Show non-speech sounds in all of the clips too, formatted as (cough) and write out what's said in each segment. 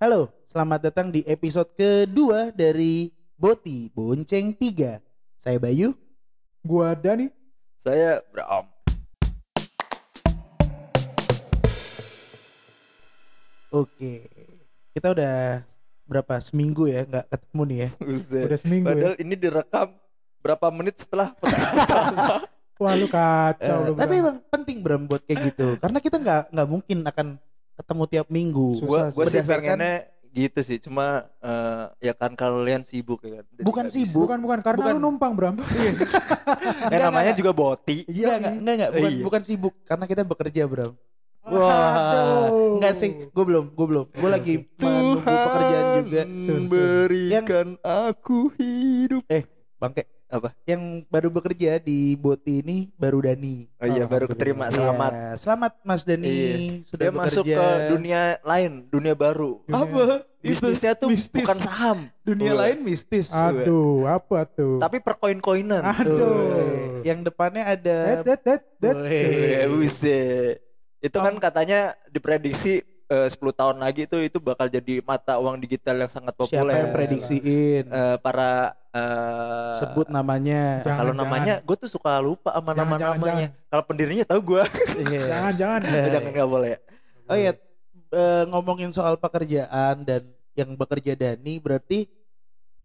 Halo, selamat datang di episode kedua dari Boti Bonceng 3. Saya Bayu. Gua Dani. Saya Bram. Oke, kita udah berapa seminggu ya nggak ketemu nih ya. Buset. Udah seminggu Padahal ya. ini direkam berapa menit setelah. (laughs) Wah lu kacau Eh, lu. tapi emang penting Bram buat kayak gitu, karena kita nggak nggak mungkin akan ketemu tiap minggu. Susah gua sih. gua sih pengennya gitu sih. Cuma eh, ya kan kalian sibuk ya kan. Jadi Bukan sibuk. bukan bukan karena bukan. lu numpang Bram. (laughs) Iya. Ya namanya juga boti. Iya, enggak, enggak, enggak, bukan, Iya. bukan sibuk karena kita bekerja, Bram. Wah, enggak sih, gue belum, gue belum, gue lagi menunggu pekerjaan juga. Sun, sun. berikan aku hidup. Bangke, Apa? yang baru bekerja di Boti ini baru Dani. Oh iya baru keterima selamat. Iya, selamat Mas Dani Iya. sudah Dia masuk bekerja. ke dunia lain, dunia baru. Dunia- apa? Itu Bisnisnya tuh mistis. bukan saham, dunia Wah. lain mistis. Aduh, apa tuh? tapi per koin-koinan. Aduh. Tuh. Yang depannya ada det, det, det. Eh, Wih. buset. Itu kan katanya diprediksi eh, 10 tahun lagi itu itu bakal jadi mata uang digital yang sangat Siapa populer. yang prediksiin? Eh, para eh, Sebut namanya. Jangan, kalau jangan. namanya gue tuh suka lupa sama Jangan, nama jangan, namanya. Kalau pendirinya tahu gue. Iya. Jangan jangan. jangan nggak boleh. Oh iya, eh, ngomongin soal pekerjaan dan yang bekerja Dani berarti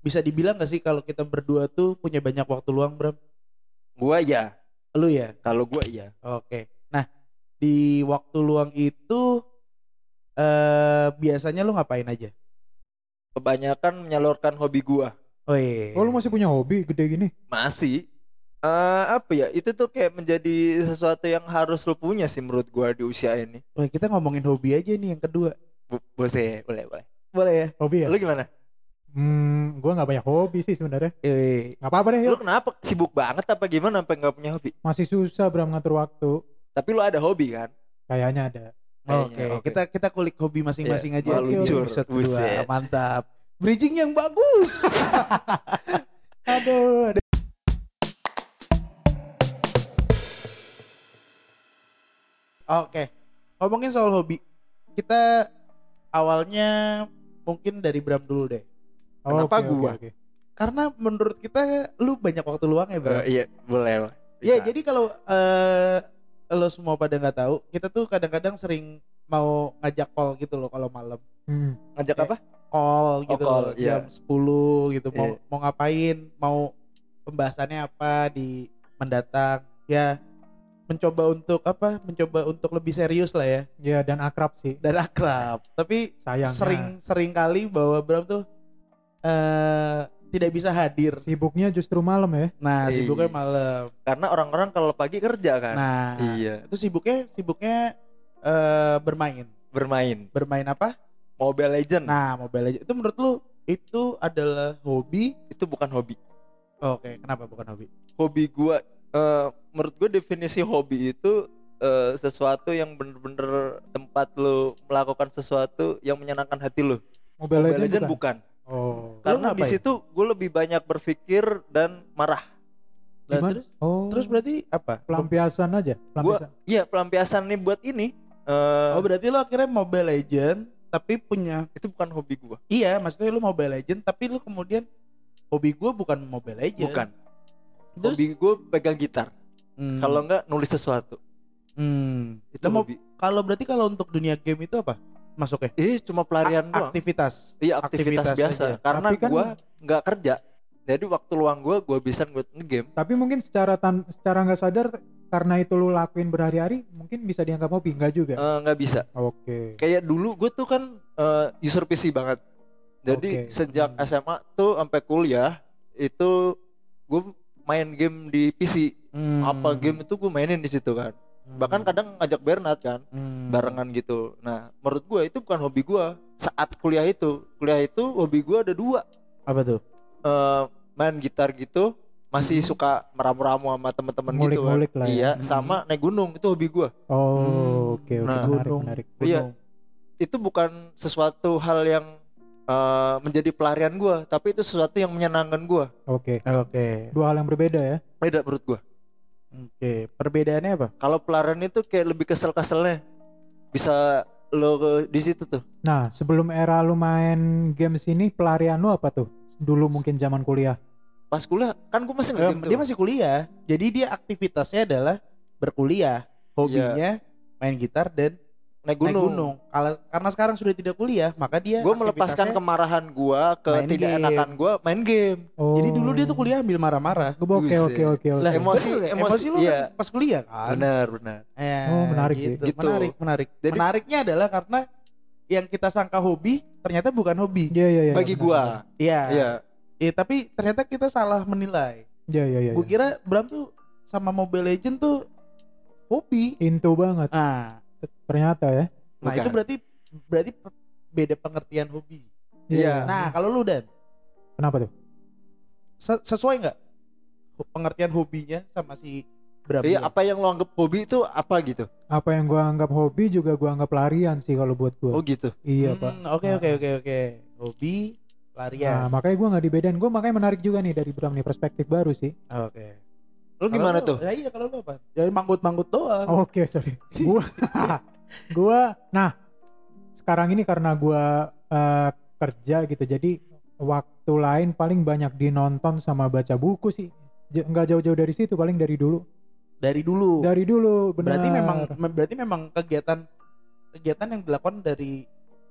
bisa dibilang gak sih kalau kita berdua tuh punya banyak waktu luang, Bram? Gue ya. Lu ya? Kalau gue iya. Oke. Nah, di waktu luang itu eh biasanya lu ngapain aja? Kebanyakan menyalurkan hobi gue. Oh iya. Oh lu masih punya hobi gede gini? Masih. Eh, apa ya? Itu tuh kayak menjadi sesuatu yang harus lu punya sih menurut gue di usia ini. Wah, kita ngomongin hobi aja nih yang kedua. Boleh, boleh, boleh. Boleh ya? Hobi ya? Lu gimana? Hmm, gua nggak banyak hobi sih sebenarnya. Eh, Nggak apa-apa deh, Lu yuk. kenapa sibuk banget apa gimana sampai nggak punya hobi? Masih susah Bram ngatur waktu. Tapi lu ada hobi kan? Kayaknya ada. Oke, oke. kita kita kulik hobi masing-masing Iya, aja. wah, di luncur. episode kedua. Mantap. Bridging yang bagus. (laughs) Aduh, ada. Oke, ngomongin soal hobi, kita awalnya mungkin dari Bram dulu deh. Kenapa Oke, oke, gua? oke. Karena menurut kita lu banyak waktu luang ya Bram. Eh, iya, boleh. Ya Bisa. jadi kalau eh lo semua pada nggak tahu, kita tuh kadang-kadang sering mau ngajak call gitu loh kalau malam. Hmm. ngajak eh, apa? Call gitu call, loh, iya. jam 10 gitu mau Iya. mau ngapain, mau pembahasannya apa di mendatang. Ya mencoba untuk apa? Mencoba untuk lebih serius lah ya Ya dan akrab sih. dan akrab. Tapi Sayangnya. sering sering kali bahwa Bram tuh eh tidak bisa hadir. Sibuknya justru malam ya. Nah, Iya. sibuknya malam. Karena orang-orang kalau pagi kerja kan. Nah, Iya. itu sibuknya sibuknya eh bermain. Bermain. Bermain apa? Mobile Legend Nah, Mobile Legends. Itu menurut lu itu adalah hobi? itu bukan hobi. Oke, kenapa bukan hobi? Hobi gua eh, menurut gua definisi hobi itu eh, sesuatu yang bener-bener tempat lu melakukan sesuatu yang menyenangkan hati lu. Mobile, Mobile Legends Legend bukan. bukan. Oh. Karena di situ gue lebih banyak berpikir dan marah. Gimana? terus Oh. terus berarti apa? pelampiasan aja, pelampiasan. Iya pelampiasan nih buat ini. eh, Oh, berarti lu akhirnya Mobile Legend tapi punya itu bukan hobi gua. iya, maksudnya lu Mobile Legend tapi lu kemudian hobi gua bukan Mobile Legend. Bukan. Terus? Hobi gue pegang gitar. Hmm. Kalau enggak nulis sesuatu. hmm. Itu hobi. kalau berarti kalau untuk dunia game itu apa? Masuknya? Eh cuma pelarian A- doang. aktivitas. Iya aktivitas, aktivitas biasa. aja. Karena Tapi kan- gua nggak kerja. Jadi waktu luang gua gua bisa buat ngegame. Tapi mungkin secara tan secara nggak sadar karena itu lu lakuin berhari-hari, mungkin bisa dianggap hobi, enggak juga. Eh, nggak bisa. Oke. Kayak dulu gue tuh kan eh, user PC banget. Jadi Oke. sejak Hmm. SMA tuh sampai kuliah itu gue main game di PC. Hmm. Apa game itu gue mainin di situ kan. Hmm. Bahkan kadang ngajak Bernard kan Hmm. barengan gitu. Nah menurut gue itu bukan hobi gue. Saat kuliah itu, kuliah itu hobi gue ada dua. Apa tuh? Eh, main gitar gitu masih Hmm. suka meramu-ramu sama teman-teman gitu kan. Lah ya. Iya, Hmm. sama naik gunung itu hobi gua. Oh, Hmm. oke oke Nah. menarik Gunung. menarik. Iya. Gunung. Itu bukan sesuatu hal yang eh, menjadi pelarian gua, tapi itu sesuatu yang menyenangkan gua. Oke. Oke. Dua hal yang berbeda ya. Beda menurut gua. Oke. Perbedaannya apa? Kalau pelarian itu kayak lebih kesel-keselnya. Bisa lo di situ tuh? Nah, sebelum era lu main games ini, pelarian lu apa tuh? Dulu mungkin zaman kuliah. Pas kuliah kan gue masih nge-game tuh. dia masih kuliah. Jadi dia aktivitasnya adalah berkuliah. Hobinya main gitar dan naik naik gunung. gunung. Kalau karena sekarang sudah tidak kuliah, maka dia Gue melepaskan kemarahan gue ke tidak game. enakan gue main game. Oh. Jadi dulu dia tuh kuliah ambil marah-marah. Oke, Buset. oke, oke, oke. Lah, Emosi- bener, emosi, emosi lu iya. kan pas kuliah kan. Benar benar. Eh, Oh, menarik sih. gitu. Gitu. Menarik, menarik. Jadi- Menariknya adalah karena yang kita sangka hobi ternyata bukan hobi. Iya, iya, iya. Bagi benar, gue, Iya. iya. Eh, tapi ternyata kita salah menilai. Iya, iya, iya. Gue kira Bram tuh sama Mobile Legend tuh hobi. Into banget. Nah, Ternyata ya. nah Bukan. itu berarti berarti beda pengertian hobi. Iya. Nah, kalau lu dan Kenapa tuh? se- sesuai nggak pengertian hobinya sama si Bram? Iya, apa yang lo anggap hobi itu apa gitu? Apa yang gua anggap hobi juga gua anggap larian sih kalau buat gua. Oh gitu. Iya, Hmm, Pak. Oke oke oke oke. Hobi Nah, larian. makanya gua nggak dibedain. Gua makanya menarik juga nih dari Bram nih perspektif baru sih. Oke. Kalau gimana lu- tuh? Ya iya kalau lu apa? Jadi manggut-manggut doang. Oke, sorry. (laughs) Gua gua nah, sekarang ini karena gua eh, kerja gitu. Jadi waktu lain paling banyak dinonton sama baca buku sih. J- nggak jauh-jauh dari situ, paling dari dulu. Dari dulu. Dari dulu, benar. berarti memang berarti memang kegiatan kegiatan yang dilakukan dari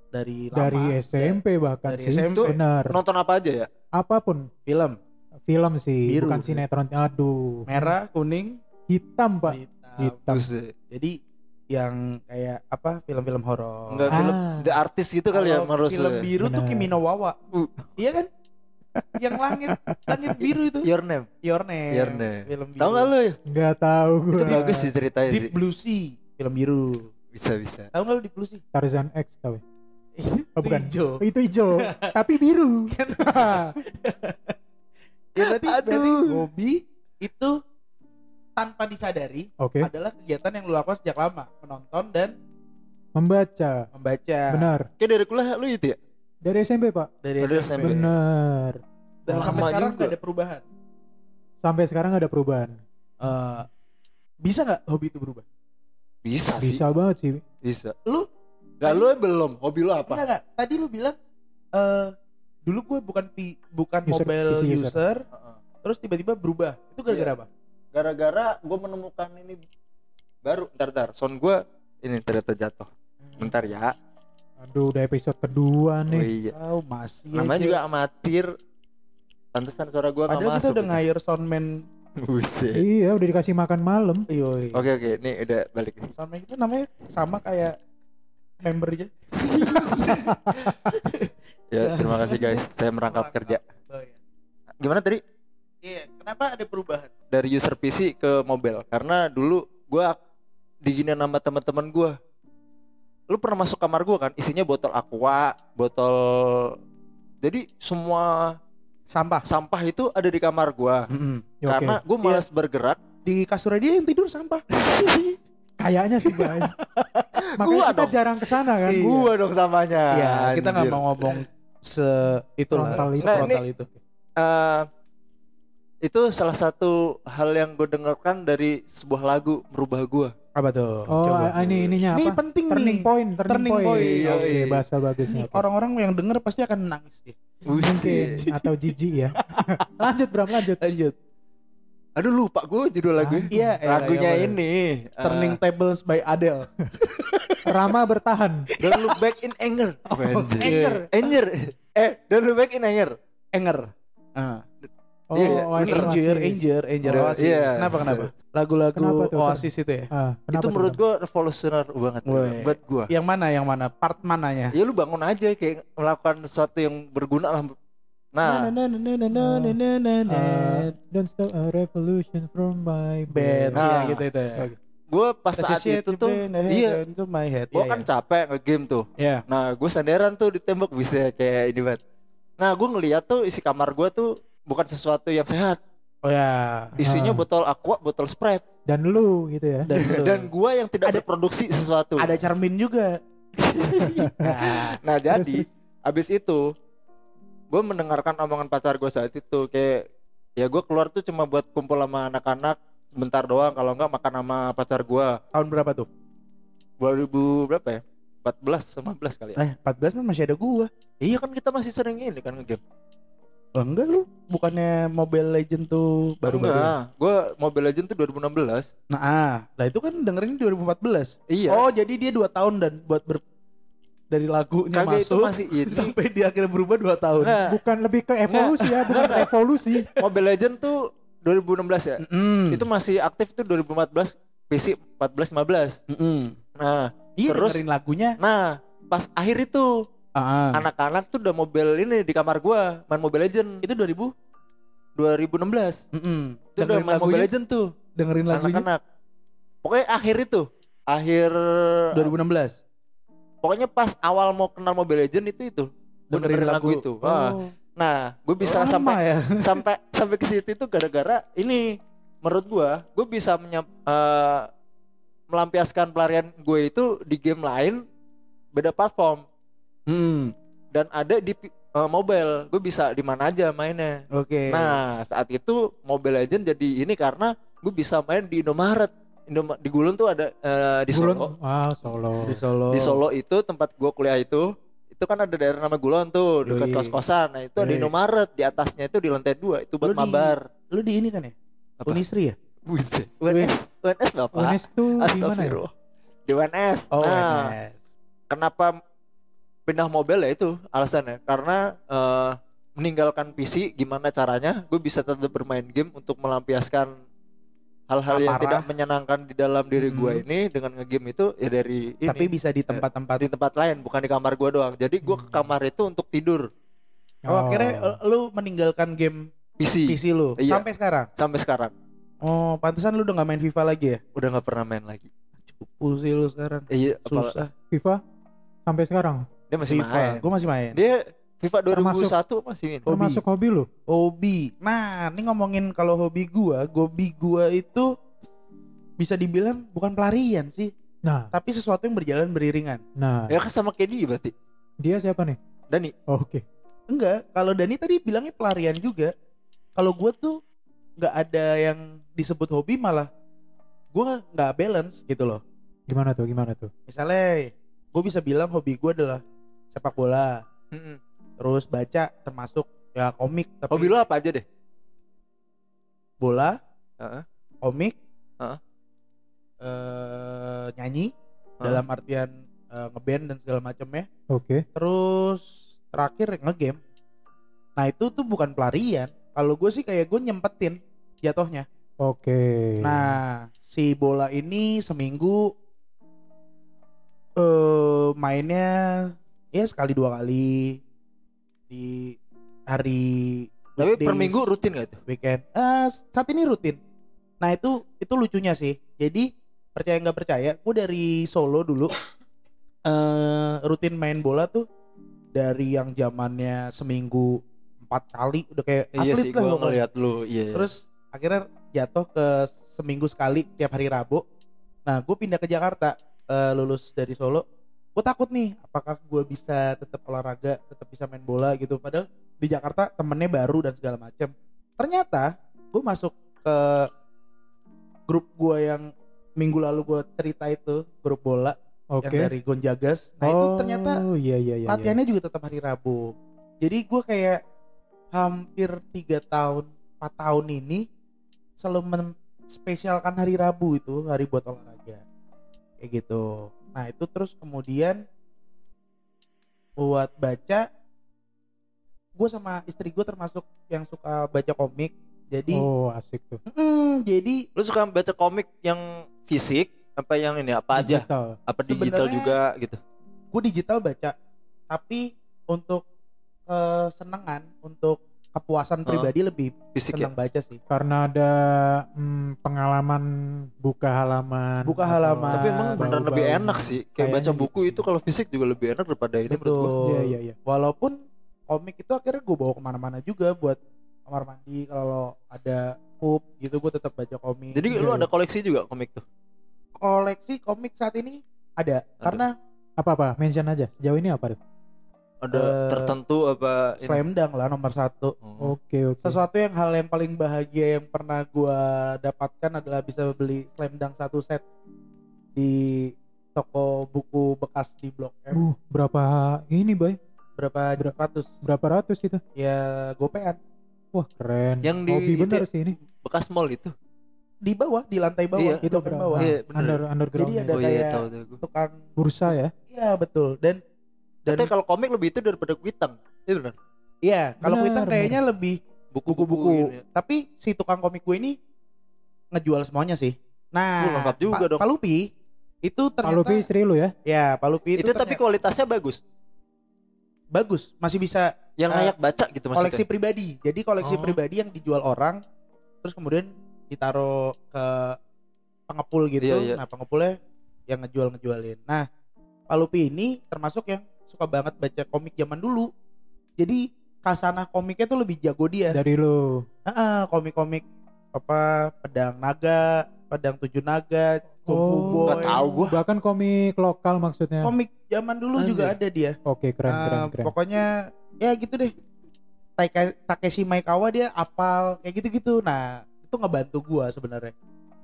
dari lama. dari SMP bahkan Dari sih. SMP. Benar. Nonton apa aja ya? Apa pun Film film sih, Biru. bukan sinetron. Aduh. merah, kuning, Hitam, Pak. hitam. Hitam. Buset. Jadi yang kayak apa film-film horor. Enggak film Ah. The Artist gitu kali ya menurut film biru tuh Benar. Kimi no Wawa. Uh. Iya kan? yang langit langit biru itu. Your Name. Your Name. Your Name. Film biru. Tahu nggak lo ya? Nggak tahu Itu gua. bagus sih ceritanya sih. Deep Blue Sea, film biru. Bisa bisa. Tahu nggak lu Deep Blue Sea? Tarzan X tahu. ya? (laughs) Itu Oh, bukan. hijau. Itu hijau, (laughs) tapi biru. (laughs) Ya berarti berarti Aduh. hobi itu tanpa disadari Oke, adalah kegiatan yang lu lakukan sejak lama, menonton dan membaca. membaca. Benar. Kayak dari kuliah lu itu ya? Dari SMP, Pak. Dari Dari SMP. SMP. Benar. Dan Lama sampai sekarang juga. nggak ada perubahan. Sampai sekarang nggak ada perubahan. Eh, bisa nggak hobi itu berubah? Bisa, sih. Bisa banget sih. Bisa. Lu Gak lu belum. Hobi lu apa? enggak enggak. Tadi lu bilang eh dulu gue bukan pi, bukan User- mobile PC user, user. Heeh. terus tiba-tiba berubah. Itu gara-gara Iya. apa? Gara-gara gue menemukan ini baru. Ntar ntar. Sound gue ini ternyata jatuh. Bentar ya. Aduh, udah episode kedua Oh nih. iya. Oh, masih. Namanya aja. juga amatir. Pantesan suara gue gak Padahal kita masuk. udah ngair soundman. Buset. Iya, udah dikasih makan malam. Yoi. Oke oke, nih udah balik nih. Soundman kita namanya sama kayak membernya. (laughs) Ya, terima kasih guys. (laughs) Saya merangkap kerja. Oh, iya. Gimana tadi? Iya, kenapa ada perubahan? Dari user PC ke mobile. Karena dulu gua diginian sama teman-teman gua. Lu pernah masuk kamar gua kan? Isinya botol aqua, botol jadi semua Sampah. sampah itu ada di kamar gua. Ya, Oke. Karena gua malas bergerak. Di kasur dia yang tidur sampah. (laughs) Kayaknya sih, guys. Makanya Gua kita dong. jarang ke sana kan. Iya. Gua dong sampahnya. Iya, kita nggak mau ngomong se itulah, Frontal itu. frontal itu. Eh, itu salah satu hal yang gue dengarkan dari sebuah lagu merubah gua. Apa tuh? Oh, Coba. ini ininya Ini apa? penting Turning nih. point, turning, Turning point. point. Iya, Oke, iya. bahasa bagusnya. Ini orang-orang yang denger pasti akan nangis dia. Mungkin atau jijik ya. (laughs) lanjut, Bram, lanjut. Lanjut. Aduh lupa gue judul lagu. Ah, Iya, eh, Lagunya iya, ini eh, Turning Tables by Adele. Rama bertahan. Don't look back in anger. Oh, anjir. Anger. Anger. Eh, don't look back in anger. Anger. Ah. Oh, Iya, iya. Oasis, Anger, Oasis. Anger, Anger, Oh, Oasis. iya. Kenapa, kenapa? Kenapa Lagu-lagu Oasis itu ya? Kenapa itu menurut gue revolusioner banget Woi. buat gue. Yang mana, yang mana? Part mananya? Ya lu bangun aja kayak melakukan sesuatu yang berguna lah. Nah, Na, na, na, na, na, na, na, na, na, na. Uh, don't stop a revolution from my bed. Nah. iya gitu itu. Oke. Gue pas saat shit itu tuh, head iya, into my head. gue Iya, kan iya. capek nge-game tuh. Iya. Nah, gue sandaran tuh di tembok bisa kayak ini banget. Nah, gue ngeliat tuh isi kamar gue tuh bukan sesuatu yang sehat. Oh ya. Isinya Ah. botol aqua, botol Sprite. Dan lu gitu ya. Dan, Dan gue yang tidak Ada- berproduksi sesuatu. ada cermin juga. (laughs) nah, Nah, Terus, jadi terus. abis itu gue mendengarkan omongan pacar gue saat itu kayak ya gue keluar tuh cuma buat kumpul sama anak-anak sebentar doang kalau nggak makan sama pacar gue tahun berapa tuh? 2000 berapa ya 14 15 kali ya. Eh 14 mah masih ada gua. Iya kan kita masih sering ini kan ngegame. Oh, enggak lu bukannya Mobile Legend tuh baru-baru. ya? Enggak, gua Mobile Legend tuh 2016. Nah, ah, lah itu kan dengerin 2014. Iya. Oh, jadi dia 2 tahun dan buat ber dari lagunya Kagak itu masuk masih ini. (laughs) sampai dia akhirnya berubah 2 tahun. Enggak, Bukan lebih ke evolusi ya, bukan revolusi. Mobile Legend tuh 2016 ya. Mm. Itu masih aktif tuh 2014 PC 14 15. Mm-mm. Nah, Iya Terus- dengerin lagunya. nah pas akhir itu anak-anak tuh udah mobile ini di kamar gua main Mobile Legend itu 2000. 2016. Mm-mm. Itu udah Dengerin main Mobile. Legend tuh Dengerin lagunya anak-anak. Pokoknya akhir itu, akhir 2016. pokoknya pas awal mau kenal Mobile Legend itu itu. Gua dengerin lagu, itu. Ah. Nah, gue bisa Lama sampai ya. (laughs) sampai sampai ke situ itu gara-gara ini menurut gua gue bisa menyam, eh, melampiaskan pelarian gue itu di game lain beda platform Hmm. dan ada di eh, mobile gue bisa di mana aja mainnya Oke. nah saat itu Mobile Legend jadi ini karena gue bisa main di Indomaret Indoma- di Gulun tuh ada eh, di Gulun. Solo Ah, Solo. di Solo. di Solo itu tempat gue kuliah itu itu kan ada daerah nama Gulon tuh dekat Yoi. kos-kosan nah itu ada Yoi. Indomaret di atasnya itu di lantai dua itu buat Lu di- mabar Lu di ini kan ya? Apa? Unisri ya? Buset. UNS, UNS Bapak. UNES tuh di mana ya? Astagfirullah. Di UNS. Oh, nah, NS. kenapa pindah mobile ya itu alasannya? Karena eh, meninggalkan PC gimana caranya gue bisa tetap bermain game untuk melampiaskan hal-hal yang tidak menyenangkan di dalam diri gue Hmm. ini dengan ngegame itu ya dari ini Tapi bisa di tempat-tempat. di tempat lain bukan di kamar gue doang. Jadi gue ke kamar itu untuk tidur Oh, akhirnya eh, lu meninggalkan game PC, PC lu Iya. sampai sekarang. sampai sekarang Oh, pantesan lu udah gak main FIFA lagi ya? udah nggak pernah main lagi. Cukup sih lu sekarang. Iya, Susah. FIFA sampai sekarang dia masih FIFA, main. gue masih main. Dia FIFA Termasuk- 2001 masih ini. Hobi. termasuk hobi lu. Hobi. Nah, ini ngomongin kalau hobi gua, hobi gua itu bisa dibilang bukan pelarian sih, Nah, tapi sesuatu yang berjalan beriringan. nah, Ya kan sama Kedi berarti. dia siapa nih? Dani. Oh, Oke. Enggak, kalau Dani tadi bilangnya pelarian juga. Kalau gua tuh nggak ada yang disebut hobi malah gua nggak balance gitu loh. Gimana tuh? Gimana tuh? Misalnya, gue bisa bilang hobi gua adalah sepak bola, Mm-mm. Terus baca termasuk ya komik tapi Hobi lo apa aja deh? bola, Heeh. komik, Heeh. eh, nyanyi Heeh. dalam artian eh, ngeband dan segala macamnya. Oke. Terus terakhir ngegame. Nah itu tuh bukan pelarian. Kalau gue sih kayak gue nyempetin jatuhnya. Oke. Nah si bola ini seminggu eh mainnya ya sekali dua kali di hari Tapi per weekdays, minggu rutin gak tuh? weekend. Eh saat ini rutin. Nah itu itu lucunya sih. Jadi percaya nggak percaya, gue dari Solo dulu eh rutin main bola tuh dari yang zamannya seminggu empat kali udah kayak Iya atlet sih, lah pokoknya. ngeliat lu. Iya. Terus akhirnya jatuh ke seminggu sekali tiap hari Rabu. Nah gue pindah ke Jakarta eh, lulus dari Solo. Gue takut nih, apakah gue bisa tetap olahraga, tetap bisa main bola gitu. Padahal di Jakarta temennya baru dan segala macam. Ternyata gue masuk ke grup gue yang minggu lalu gue cerita itu grup bola Oke. yang dari Gonjagas. Nah itu ternyata Oh, iya iya iya. iya. latihannya juga tetap hari Rabu. Jadi gue kayak hampir tiga tahun, 4 tahun ini selalu menspesialkan hari Rabu itu hari buat olahraga. Kayak gitu. Nah itu terus kemudian buat baca, gue sama istri gue termasuk yang suka baca komik. Jadi, Oh, asik tuh. mm, jadi Lu suka baca komik yang fisik apa yang ini apa aja? Digital. Apa digital juga gitu? gue digital baca, tapi untuk kesenangan, untuk kepuasan Hah? pribadi lebih Fisik ya? senang baca sih. Karena ada mm, pengalaman buka halaman. Buka halaman. Tapi emang beneran bau-bau. lebih enak sih. Kayak baca buku itu kalau fisik juga lebih enak daripada ini menurut. Betul. Iya iya iya. Walaupun komik itu akhirnya gue bawa ke mana-mana juga buat kamar mandi kalau ada pup gitu gue tetap baca komik. Jadi Iya, lu iya. ada koleksi juga komik tuh? koleksi komik saat ini ada, karena Apa apa? Mention aja. Sejauh ini apa tuh? Ada Eh, tertentu apa? Slam Dunk lah nomor satu. Oh. Oke oke. Sesuatu yang hal yang paling bahagia yang pernah gue dapatkan adalah bisa beli Slam Dunk satu set di toko buku bekas di Blok M Uh, berapa ini, Boy? berapa ber- ratus Berapa ratus itu? ya gopean Wah, keren. Yang di- Hobi bener ya? sih ini. Bekas mall itu. di bawah di lantai bawah Iya, Itu bawah Iya, bener. Under underground. Jadi ada oh iya, kayak- tahu tahu gua. tukang bursa ya. iya betul dan dan Katanya kalau komik lebih itu daripada kuitang. Iya benar. iya kalau Benar, Kuitang kayaknya lebih buku-buku ini. tapi si tukang komik gue ini ngejual semuanya sih nah lengkap juga Pa- dong. Palupi itu ternyata Palupi istri lu ya? ya Palupi itu, Itu, tapi ternyata kualitasnya bagus. bagus masih bisa Yang Eh, layak baca gitu maksudnya. koleksi pribadi jadi koleksi Oh. pribadi yang dijual orang terus kemudian ditaruh ke pengepul gitu Iya, iya. nah pengepulnya yang ngejual ngejualin nah Palupi ini termasuk yang suka banget baca komik zaman dulu jadi kasanah komiknya tuh lebih jago dia Dari lu. Heeh, komik-komik apa pedang naga pedang tujuh naga kung fu Oh, boy nggak tahu gua. Bahkan komik lokal maksudnya. komik zaman dulu juga ada dia Oke, keren keren Eh, keren. pokoknya ya gitu deh Taika- Takeshi Maekawa dia apal kayak gitu-gitu nah itu ngebantu gua sebenarnya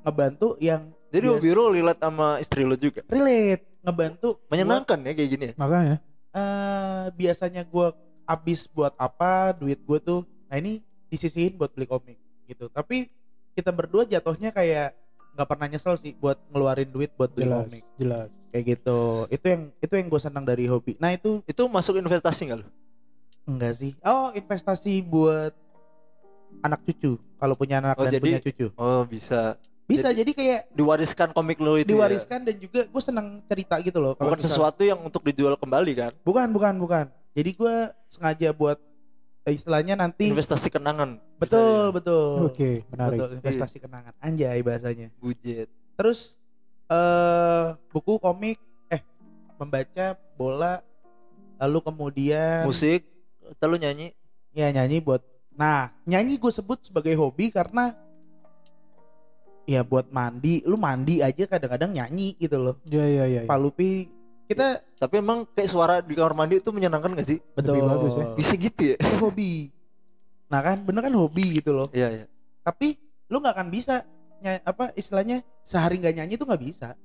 ngebantu yang Jadi bias- hobi lu relate sama istri lu juga. relate ngebantu gua, Menyenangkan ya kayak gini ya. Makanya eh, biasanya gua habis buat apa duit gua tuh nah ini disisihin buat beli komik gitu tapi kita berdua jatuhnya kayak nggak pernah nyesel sih buat ngeluarin duit buat beli jelas komik jelas. kayak gitu itu yang itu yang gue senang dari hobi nah itu Itu masuk investasi nggak lu? Enggak sih. Oh, investasi buat anak cucu. Kalau punya anak Oh, dan jadi- punya cucu. Oh bisa. Bisa jadi, kayak Diwariskan komik lu itu. ya? diwariskan dan juga gue seneng cerita gitu loh. Kalau Bukan misal- sesuatu yang untuk dijual kembali kan? Bukan, bukan, bukan. Jadi gue sengaja buat eh, istilahnya nanti Investasi kenangan. betul, betul. Oke, menarik. Betul, investasi kenangan. Anjay bahasanya. Budget. Terus eh buku komik eh membaca bola lalu kemudian Musik. Atau lu nyanyi? ya nyanyi buat nah nyanyi gue sebut sebagai hobi karena ya buat mandi lu mandi aja kadang-kadang nyanyi gitu loh Iya iya iya. Pak Lupi kita Tapi emang kayak suara di kamar mandi itu menyenangkan gak sih? betul bagus ya. Bisa gitu ya? itu hobi nah kan bener kan hobi gitu loh Iya iya. tapi lu nggak akan bisa ny- apa istilahnya sehari nggak nyanyi itu nggak bisa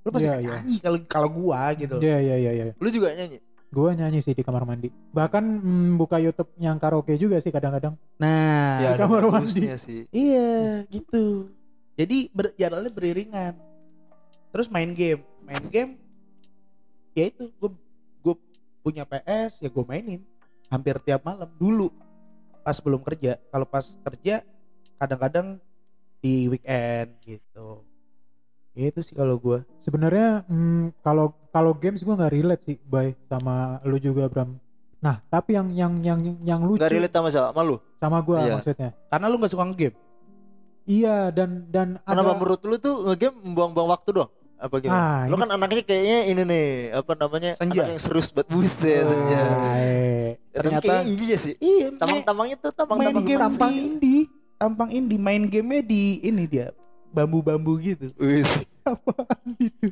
lu pasti Iya, akan iya. nyanyi kalau kalau gua gitu Iya iya iya iya. Lu juga nyanyi? Gua nyanyi sih di kamar mandi. Bahkan mm, buka YouTube yang karaoke juga sih kadang-kadang. nah Ya, di kamar bagusnya sih. iya gitu jadi ber, jadwalnya beriringan terus main game main game ya itu gue gue punya PS ya gue mainin hampir tiap malam dulu pas belum kerja kalau pas kerja kadang-kadang di weekend gitu Ya itu sih kalau gue Sebenarnya mm, kalau kalau games gua nggak relate sih, Bay, sama lu juga Bram. Nah, tapi yang yang yang yang lucu Gak relate sama siapa? Sama lu? sama gua Iya. maksudnya. karena lu nggak suka ngegame Iya dan dan Kenapa ada menurut lu tuh ngegame membuang-buang waktu doang? Apa gimana? Ah, lu ini- kan anaknya kayaknya ini nih, apa namanya? Senja. Anak yang serius banget buset Ah, senja. eh. Ya, Ternyata- iya sih. iya main, Tampang-tampangnya tuh main tampang-tampang game tampang di indie. tampang indie main gamenya di ini dia bambu-bambu gitu Wis. Apaan itu?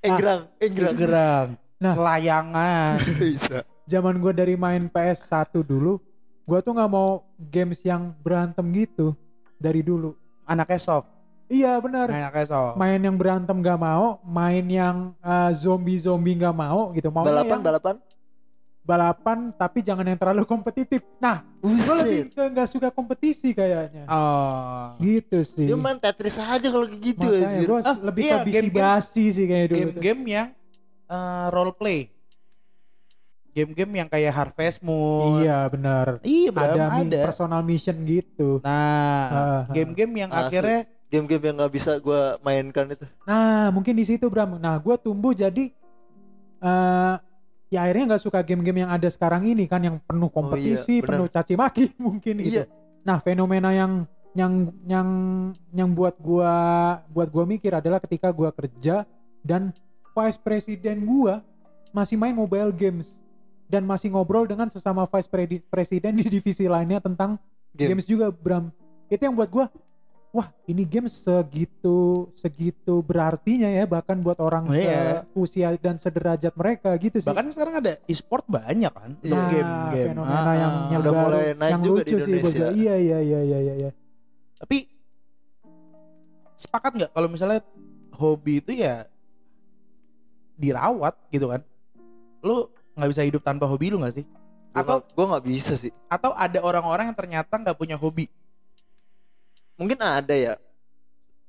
Enggrang, enggrang. gerang Nah. layangan (laughs) Bisa. Zaman gua dari main PS1 dulu, gua tuh nggak mau games yang berantem gitu dari dulu. anaknya soft Iya benar. anaknya soft Main yang berantem gak mau, main yang uh, zombie-zombie gak mau gitu. Mau Balapan, yang balapan. balapan tapi jangan yang terlalu kompetitif. Nah, gue lebih ke nggak suka kompetisi kayaknya. oh Gitu sih. Dia main Tetris aja kalau kayak gitu Makanya gue Ah, lebih iya, ke sih kayak dulu. game-game yang eh, role play game-game yang kayak Harvest Moon Iya benar. iya Bram, Ada, ada, personal mission gitu. nah Ah, ah. game-game yang Asli. akhirnya Game-game yang nggak bisa gua mainkan itu. Nah mungkin di situ Bram. Nah gue tumbuh jadi eh ya akhirnya nggak suka game-game yang ada sekarang ini kan yang penuh kompetisi, Oh benar. penuh caci maki (laughs) mungkin gitu. Iya. Nah fenomena yang yang yang yang buat gua buat gua mikir adalah ketika gua kerja dan vice president gua masih main mobile games dan masih ngobrol dengan sesama vice presiden di divisi lainnya tentang Game. games juga Bram. Itu yang buat gua wah ini game segitu segitu berartinya ya bahkan buat orang Oh, iya. seusia dan sederajat mereka gitu sih. bahkan sekarang ada e-sport banyak kan untuk Nah, game-game fenomena Ah, yang yang Udah baru, mulai naik yang juga di lucu sih buat Indonesia. gua. Iya iya iya iya iya. iya. tapi sepakat nggak kalau misalnya hobi itu ya dirawat gitu kan lu nggak bisa hidup tanpa hobi lu nggak sih Atau Atau- gue nggak bisa sih. atau ada orang-orang yang ternyata nggak punya hobi Mungkin ada ya.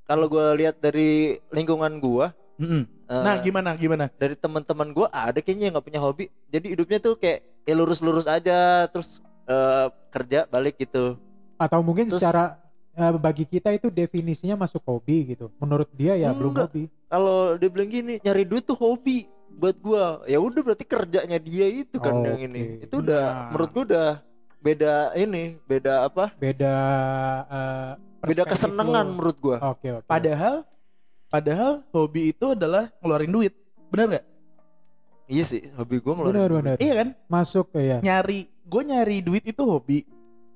Kalau gue lihat dari lingkungan gue, Mm-mm. eh, nah gimana gimana dari teman-teman gue ada kayaknya yang nggak punya hobi. Jadi hidupnya tuh kayak ya lurus-lurus aja, terus eh, kerja balik gitu. Atau mungkin Terus- secara eh, bagi kita itu definisinya masuk hobi gitu. Menurut dia ya belum Enggak. hobi. Kalau dia bilang gini, nyari duit tuh hobi buat gua. Ya udah berarti kerjanya dia itu kan yang Oke. ini. Itu udah Nah. menurut gua udah beda ini, beda apa? Beda eh, Beda kesenangan menurut gua. Oke oke. padahal padahal hobi itu adalah ngeluarin duit bener nggak Iya sih, hobi gua ngeluarin benar duit. benar. iya kan Masuk ya. nyari gue nyari duit itu hobi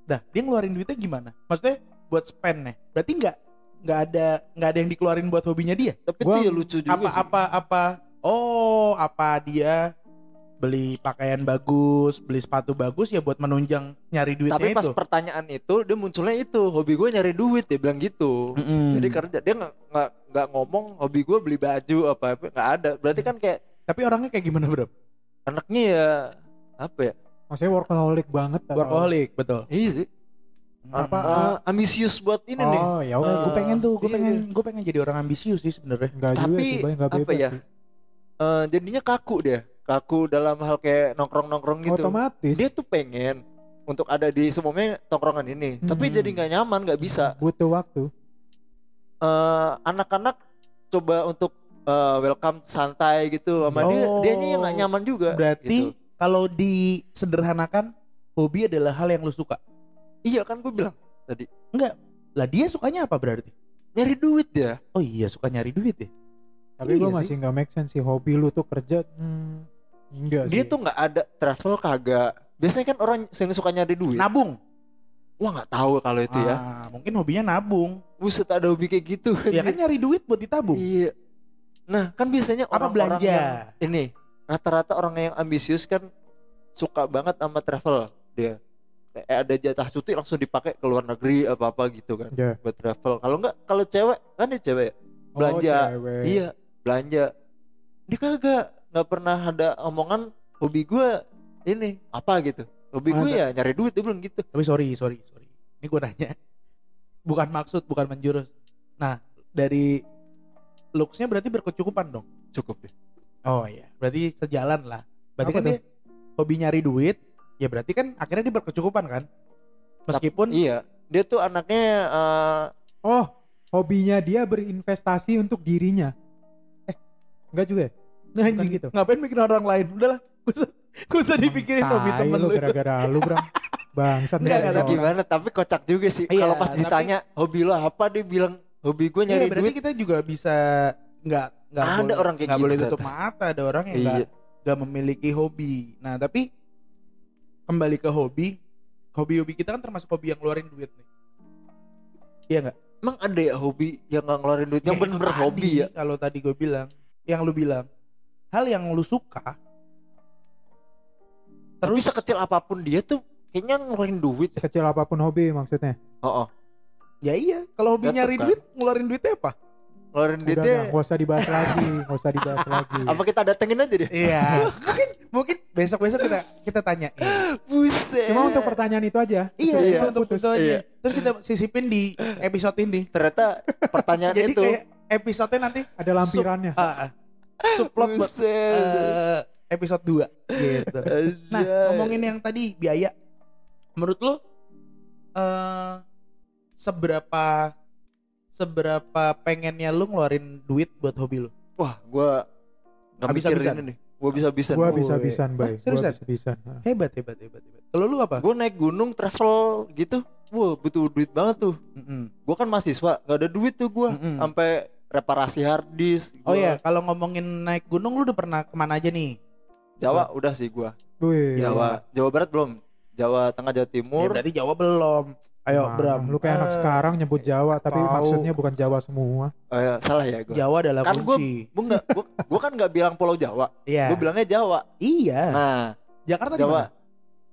dah dia ngeluarin duitnya gimana maksudnya buat spend nih berarti nggak nggak ada nggak ada yang dikeluarin buat hobinya dia Tapi Gua- itu ya lucu juga apa sih. apa apa oh apa dia beli pakaian bagus beli sepatu bagus ya buat menunjang nyari duitnya Tapi pas itu pertanyaan itu dia munculnya itu hobi gua nyari duit dia bilang gitu. Mm-mm. Jadi kerja dia nggak nggak ngomong hobi gua beli baju apa apa nggak ada. Berarti kan kayak tapi orangnya kayak gimana bro anaknya ya apa ya? Maksudnya workaholic banget. atau- workaholic betul Iya sih. Apa, Ah, ah, ambisius buat ini nih. Oh ya udah. Eh, gue pengen tuh gue iya. pengen gue pengen jadi orang ambisius sih sebenarnya Enggak juga Tapi, sih, apa bebas ya, sih. Eh, jadinya kaku dia. Kaku dalam hal kayak nongkrong nongkrong gitu. Otomatis. dia tuh pengen untuk ada di semuanya tongkrongan ini. Tapi Hmm. jadi nggak nyaman nggak bisa. Butuh waktu. Eh, anak-anak coba untuk eh, welcome santai gitu. Sama dia Oh. dianya yang nggak nyaman juga berarti gitu. kalau disederhanakan hobi adalah hal yang lu suka? Iya kan gue bilang lah dia sukanya apa berarti? Nyari duit dia. Oh iya suka nyari duit ya Tapi Iya gue sih. masih nggak make sense sih hobi lu tuh kerja. Hmm, enggak dia sih. tuh nggak ada travel kagak biasanya kan orang yang suka nyari duit nabung wah nggak tahu kalau itu ya Ah, mungkin hobinya nabung buset ada hobi kayak gitu ya kan nyari duit buat ditabung Iya. Nah, kan biasanya Apa orang-orang belanja? yang- ini rata-rata orang yang ambisius kan suka banget sama travel dia. Kayak ada jatah cuti langsung dipakai ke luar negeri apa-apa gitu kan Ya. buat travel. Kalau enggak kalau cewek kan dia cewek ya, belanja. Oh, cewek. Iya, belanja. Dia kagak nggak pernah ada omongan hobi gua ini apa gitu. Hobi gue ya nyari duit dia bilang gitu. tapi sorry sorry sorry ini gue nanya (laughs) bukan maksud bukan menjurus nah dari looksnya berarti berkecukupan dong Cukup ya. oh iya berarti sejalan lah berarti Apa kan dia hobi nyari duit ya berarti kan akhirnya dia berkecukupan kan meskipun Iya, dia tuh anaknya eh, Oh, hobinya dia berinvestasi untuk dirinya. Enggak juga ya? Nah, Bukan anjing, gitu. ngapain mikirin orang lain udahlah gak usah, gak usah dipikirin Tai hobi temen lu lu gara-gara lu, Bram. Bangsat Enggak, nih enggak, orang. gimana tapi kocak juga sih Iya, kalau pas tapi- ditanya hobi lo apa dia bilang hobi gue Iya, nyari berarti duit kita juga bisa nggak nggak Ada boleh, orang kayak nggak gitu boleh ternyata. tutup mata ada orang yang Iya. nggak nggak memiliki hobi nah tapi kembali ke hobi hobi-hobi kita kan termasuk hobi yang ngeluarin duit nih iya nggak emang ada ya hobi yang nggak ngeluarin duit yang Ya, bener-bener tadi, hobi ya kalau tadi gue bilang yang lu bilang hal yang lu suka tapi terus sekecil apa pun dia tuh kayaknya ngeluarin duit Sekecil apa pun hobi maksudnya. oh, oh. ya iya kalau hobi nyari kan. duit ngeluarin duitnya apa ngeluarin duitnya udah, nggak usah dibahas lagi, nggak usah dibahas lagi. (laughs) apa kita datengin aja deh iya (laughs) mungkin mungkin besok besok kita kita tanya buset Cuma untuk pertanyaan itu aja. Iya, iya. itu untuk putus. itu aja. Iya. Terus kita sisipin di episode ini. ternyata pertanyaan Jadi itu kayak episode nanti Ada lampirannya. ah, ah, subplot buat eh, episode 2 gitu. Nah, ngomongin yang tadi biaya. Menurut lo eh seberapa seberapa pengennya lu ngeluarin duit buat hobi lu? wah gua nggak Habis-habisan. mikirin ini gua bisa-bisa Gua Woi. bisa-bisan, Ah, bay. Gua seriusan? bisa-bisan. Hebat, hebat, hebat, hebat. Kalau lu apa? gue naik gunung travel gitu wah butuh duit banget tuh Mm-mm. gue kan mahasiswa nggak ada duit tuh gue Mm-mm. sampai reparasi hard disk Oh gua- ya, kalau ngomongin naik gunung lu udah pernah ke mana aja nih? Jawa udah sih gue Wih. Jawa Jawa Barat belum Jawa Tengah Jawa Ya, Timur berarti Jawa belum. Ayo, Mana? Bram. Lu kayak anak Eh, sekarang nyebut Jawa, tapi tahu. maksudnya bukan Jawa semua. Oh, ya, salah ya gue Jawa adalah Kan gua- kunci. gue nggak gua, gua kan nggak bilang Pulau Jawa Iya. gue bilangnya Jawa Iya. nah Jakarta Jawa mana?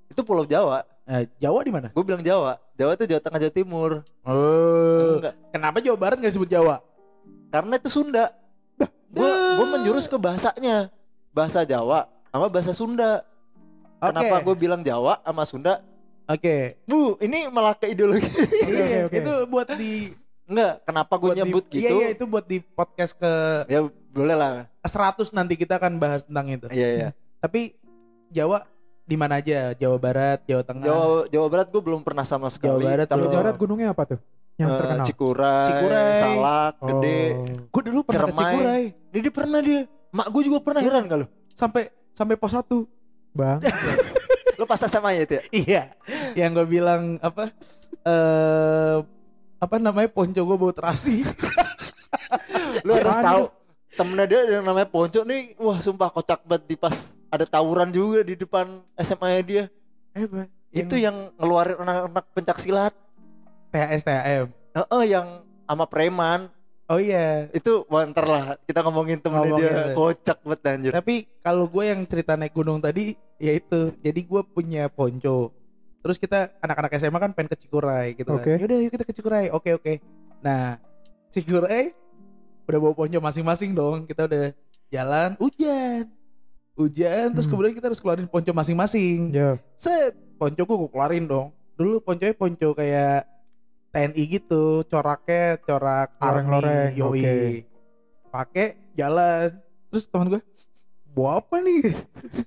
itu Pulau Jawa Eh, Jawa di mana? gue bilang Jawa Jawa itu Jawa Tengah Jawa Timur Oh. Enggak. Kenapa Jawa Barat nggak disebut Jawa? Karena itu Sunda gue gue menjurus ke bahasanya bahasa Jawa sama bahasa Sunda kenapa Oke. gue bilang Jawa sama Sunda Oke. bu ini malah ke ideologi (laughs) Iya, oke. itu buat di enggak kenapa gue buat di- nyebut Iya, gitu iya, itu buat di podcast ke ya boleh lah 100 nanti kita akan bahas tentang itu. iya iya (laughs) Tapi Jawa di mana aja? Jawa Barat, Jawa Tengah. Jawa Jawa Barat gue belum pernah sama sekali Jawa Barat Jawa. Barat gunungnya apa tuh? Yang eh, terkenal. Cikuray, Cikuray. Salak Gede Oh. Gue dulu pernah ke Ciremai. Cikuray Ini dia pernah dia mak gue juga pernah heran gak lo sampai sampai pos 1. Bang. lo pas SMA ya itu ya (laughs) iya. Yang gue bilang apa? Eh apa namanya ponco gue bau terasi. (laughs) lo harus tahu temennya dia yang namanya Ponco nih wah sumpah kocak banget di pas ada tawuran juga di depan SMA dia eh, Pak, itu yang ngeluarin anak-anak pencak silat THS THM. Heeh, yang sama preman Oh iya. itu wah, ntar lah kita ngomongin temennya Ngomongin dia deh. kocak banget anjir Tapi kalau gue yang cerita naik gunung tadi ya itu. Jadi gue punya ponco. Terus kita anak-anak SMA kan pengen ke Cikuray gitu Oke. kan. Yaudah yuk kita ke Cikuray. Oke oke. Nah Cikuray udah bawa ponco masing-masing dong. Kita udah jalan hujan. Hujan terus Hmm. kemudian kita harus keluarin ponco masing-masing. Ya. Set ponco gue gue keluarin dong. Dulu ponconya ponco kayak TNI gitu, coraknya corak army, yoi. oke. Pakai jalan. Terus teman gue, bawa apa nih?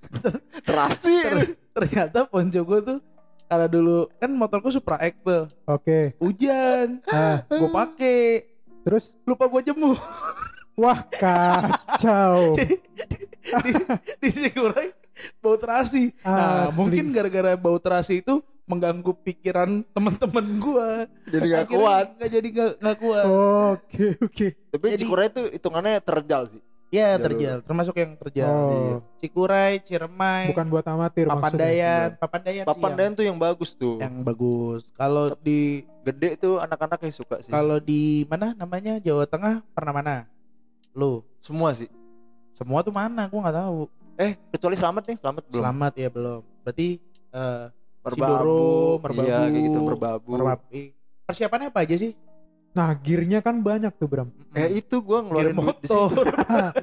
(laughs) terasi Ter- ternyata ponco gue tuh karena dulu kan motorku Supra X tuh, Oke. hujan, Nah, gue pakai, terus lupa gue jemur wah kacau. (laughs) di, di Sikurai bau terasi. Nah, Asli. mungkin gara-gara bau terasi itu mengganggu pikiran teman-teman gua. jadi gak Akhirnya kuat Nggak jadi nggak nggak kuat. Oke, oke. tapi Jadi- Cikuray itu hitungannya terjal sih Ya Jalur. terjal, termasuk yang terjal. Oh, Cikuray, Ciremai, bukan buat amatir maksudnya. Papandayan, Papandayan, Papandayan tuh yang bagus tuh yang, bagus. Kalau di gede tuh anak-anak yang suka sih kalau di mana namanya Jawa Tengah pernah mana? Lu semua sih semua tuh mana? Gua nggak tahu. eh kecuali selamat nih selamat belum Selamat ya belum. Berarti eh merbabu Sindoro, merbabu, iya kayak gitu merbabu Merbabu. Persiapannya apa aja sih? Nah, gearnya kan banyak tuh, Bram. eh itu gua Gear ngeluarin situ (laughs) (laughs) motor.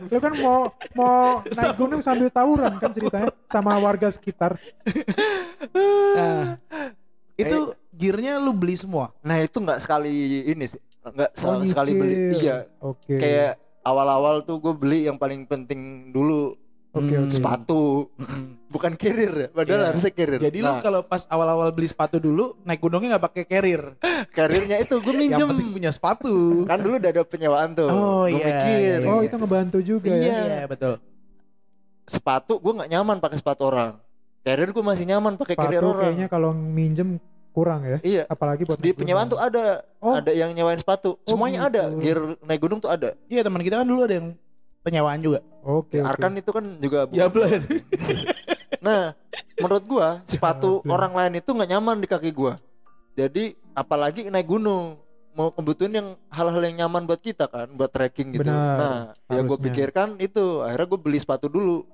Lo kan mau mau naik gunung sambil tawuran kan ceritanya sama warga sekitar. Nah, itu gearnya lu beli semua. Nah itu nggak sekali ini sih, nggak Oh, se- sekali beli. Iya, Oke. kayak awal-awal tuh gue beli yang paling penting dulu Oke, Hmm. oke. sepatu, bukan carrier ya, padahal Iya. harusnya carrier. Jadi lu nah, kalau pas awal-awal beli sepatu dulu naik gunungnya nggak pakai carrier. (laughs) carriernya itu gue Yang minjem. penting punya sepatu. Kan dulu udah ada penyewaan tuh. Oh, Gua iya, mikir, iya, Oh, itu ngebantu juga Iya. ya. Iya betul. sepatu gue nggak nyaman pakai sepatu orang. Carrier gue masih nyaman pakai carrier Sepatu orang. kayaknya kalau minjem kurang ya. Iya. Apalagi buat Di penyewaan tuh ada, Oh. ada yang nyewain sepatu. Semuanya ada. gitu. Gear naik gunung tuh ada. Iya teman kita kan dulu ada yang penyewaan juga. Oke, oke. Arkan itu kan juga. Ya betul. (laughs) Nah, menurut gua sepatu orang lain itu nggak nyaman di kaki gua. Jadi apalagi naik gunung mau kebutuhan yang hal-hal yang nyaman buat kita kan, buat trekking gitu. Benar, nah, yang gue pikirkan itu akhirnya gue beli sepatu dulu.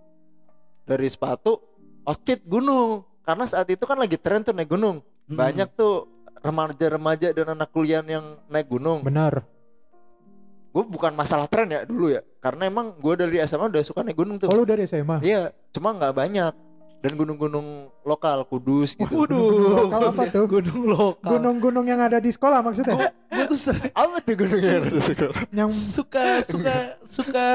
Dari sepatu outfit gunung. Karena saat itu kan lagi tren tuh naik gunung. Banyak tuh remaja-remaja dan anak kuliah yang naik gunung. Benar. Gue bukan masalah tren ya dulu ya, karena emang gue dari SMA udah suka naik gunung tuh. Oh, lu dari SMA? Iya, cuma nggak banyak. Dan gunung-gunung lokal, Kudus gitu. Waduh. Lokal apa tuh? Gunung lokal. Gunung-gunung yang ada di sekolah maksudnya? Gue tuh sering Apa tuh gunungnya yang ada di sekolah? yang suka suka suka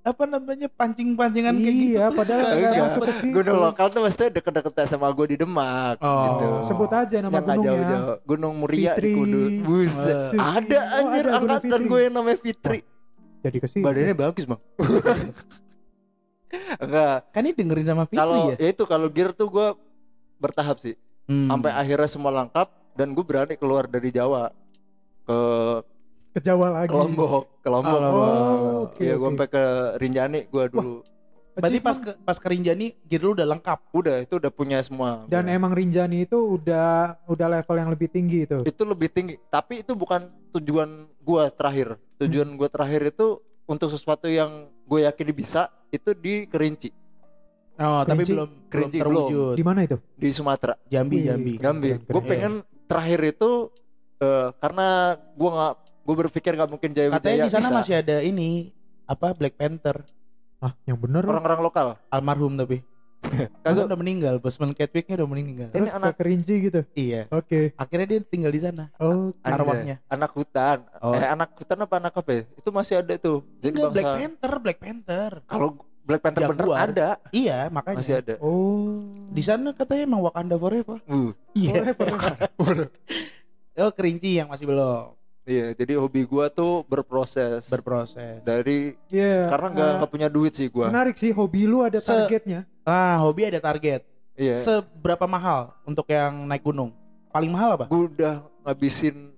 apa namanya pancing-pancingan kayak gitu. iya, tuh padahal Enggak. masuk ke situ. Gunung lokal tuh maksudnya deket-deket sama gue di Demak Oh. gitu. Sebut aja nama yang gunungnya. jauh-jauh. Gunung Muria Fitri. di Kudus. Buset. Sisi. Ada Oh, anjir ada angkatan gue yang namanya Fitri. Jadi ke situ. Badannya bagus, Bang. (laughs) Enggak. Kan ini dengerin sama Fitri Kalau ya. ya itu kalau gear tuh gue bertahap sih. Hmm. Sampai akhirnya semua lengkap dan gue berani keluar dari Jawa ke ke Jawa lagi. ke Lombok, ke Lombok. Oh, oke, Iya, gue oke. sampai ke Rinjani gue dulu. Berarti pas ke, pas ke Rinjani gear lu udah lengkap. Udah, itu udah punya semua. Dan Gua. emang Rinjani itu udah udah level yang lebih tinggi itu. itu lebih tinggi tapi itu bukan tujuan gua terakhir tujuan gua terakhir itu untuk sesuatu yang gue yakin bisa itu di Kerinci Oh, tapi Kerinci? belum belum Kerinci, terwujud. Di mana itu? di Sumatera Jambi. Jambi. Jambi gue pengen terakhir itu eh, karena gua nggak gue berpikir nggak mungkin Jaya Katanya Wijaya di sana bisa. masih ada ini apa Black Panther Ah, yang bener. Orang-orang lokal. almarhum tapi (laughs) Kagak. Udah meninggal Bosman Catwicknya udah meninggal Terus anak- kerinci gitu. iya Oke. akhirnya dia tinggal di sana Oh, Ada. arwahnya Anak hutan. Oh. Eh anak hutan apa anak apa ya? Itu masih ada tuh. Jadi Enggak, Black. Panther Black Panther Kalau Black Panther bener Jaguar. ada, iya makanya masih ada. oh. di sana katanya emang Wakanda forever Uh, iya Forever. (laughs) oh kerinci yang masih belum iya, jadi hobi gua tuh berproses. berproses dari Iya. karena nggak nggak punya duit sih gua. Menarik sih hobi lu ada Se- targetnya. ah hobi ada target Iya. seberapa mahal untuk yang naik gunung paling mahal apa Gua udah ngabisin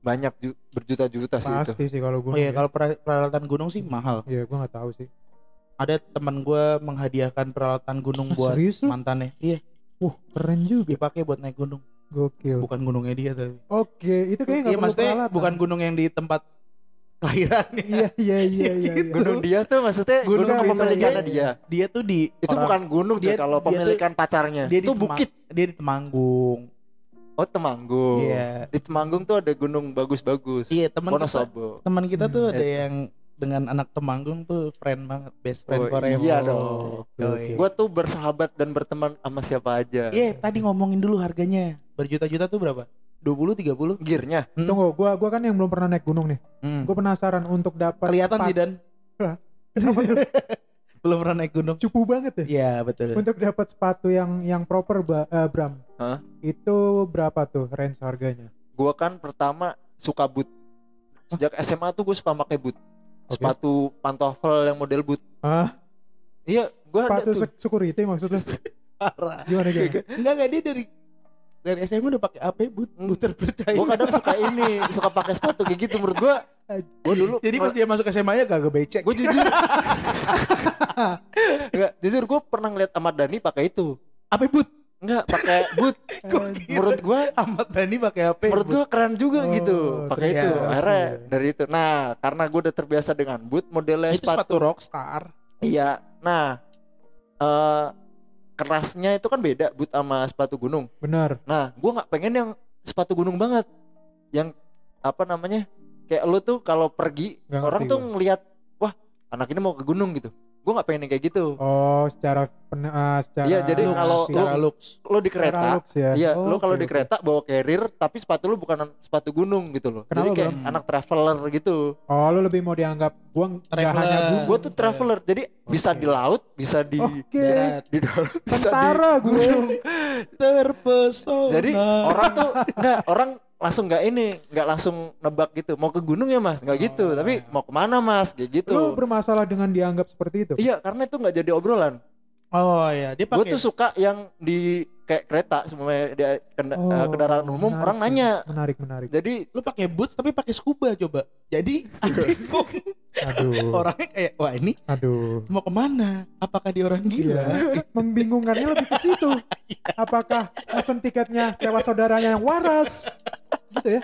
banyak ju- berjuta-juta sih itu. Pasti sih kalau gue. oh iya kalau per- peralatan gunung sih mahal Iya, gue nggak tahu sih. ada teman gue menghadiahkan peralatan gunung Ah, buat serius mantannya iya Wah, keren juga. dipakai buat naik gunung Gokil. bukan gunungnya dia tapi Oke, itu kayaknya nggak iya perlu maksudnya peralatan. bukan gunung yang di tempat kelahirannya Iya, iya, iya, (laughs) iya. Gitu. iya. Gunung dia tuh maksudnya Gunung gunung, kepemilikannya iya. dia. dia tuh di Itu orang- bukan gunung dia- kalau dia tuh- pemilikan pacarnya. dia di itu bukit. dia di Temanggung Oh Temanggung. iya Di Temanggung tuh ada gunung bagus-bagus. iya teman kita teman kita tuh Hmm. ada yang dengan anak Temanggung tuh friend banget best friend Oh, forever iya dong. Yoi. Gua tuh bersahabat dan berteman sama siapa aja. Iya, tadi ngomongin dulu harganya. Berjuta-juta tuh berapa? 20 30? Gearnya. Hmm. Tunggu, gua gua kan yang belum pernah naik gunung nih. Hmm. Gue penasaran untuk dapat Kelihatan sih Dan. (laughs) Belum pernah naik gunung. cupu banget ya. Iya, betul. Untuk dapat sepatu yang yang proper eh, Bram. Hah? Itu berapa tuh range harganya? Gua kan pertama suka boot. Sejak SMA tuh gue suka pakai boot. Oke. Sepatu pantofel yang model boot. Ah, Iya, gua sepatu security maksudnya. (laughs) Parah. Gimana gimana? Enggak enggak dia dari dari SMA udah pakai AP boot, Hmm. boot terpercaya. Gue kadang suka ini, suka pakai sepatu kayak gitu menurut gua. Gue dulu Jadi pas dia masuk SMA nya gak becek. gue jujur (laughs) Enggak, jujur gue pernah ngeliat Ahmad Dhani pakai itu AP boot. Enggak, pakai boot menurut gue Ahmad Dhani pakai AP menurut boot. gue keren juga Oh, gitu pakai itu akhirnya dari itu nah karena gue udah terbiasa dengan boot modelnya Itu sepatu rockstar. iya nah eh kerasnya itu kan beda boot sama sepatu gunung. Benar. nah gue nggak pengen yang sepatu gunung banget. Yang apa namanya kayak lu tuh kalau pergi Nggak orang tuh ngelihat wah anak ini mau ke gunung gitu gue nggak pengen yang kayak gitu Oh, secara pen, ah, secara Iya, jadi looks kalau secara looks. lo di Secara kereta looks ya. Iya, Oh, lo kalau oke, di kereta bawa carrier tapi sepatu lu bukan sepatu gunung gitu loh. Kenapa, Jadi kayak Bang? anak traveler gitu. Oh, lu lebih mau dianggap gua nggak Traveler. hanya gunung. Gue tuh traveler. Jadi bisa Oke. di laut, bisa di Oke. Darat. di darat, bisa di gue. (laughs) Terpesona. Jadi orang tuh enggak orang langsung nggak ini, nggak langsung nebak gitu. Mau ke gunung ya mas? Nggak gitu. Oh. Tapi mau ke mana mas? Kayak gitu. Lu bermasalah dengan dianggap seperti itu? Iya, karena itu nggak jadi obrolan. Oh iya, dia Gue pakai tuh suka yang di kayak kereta semuanya di kenda- Oh, eh, kendaraan umum menarik orang sih. nanya. Menarik, menarik. Jadi lu pakai boots tapi pakai scuba coba. Jadi bingung. Aduh. (laughs) orangnya kayak wah ini Aduh. mau ke mana? Apakah dia orang gila? Iya. (laughs) Membingungkannya lebih ke situ. Apakah mesen tiketnya lewat saudaranya yang waras? Gitu ya.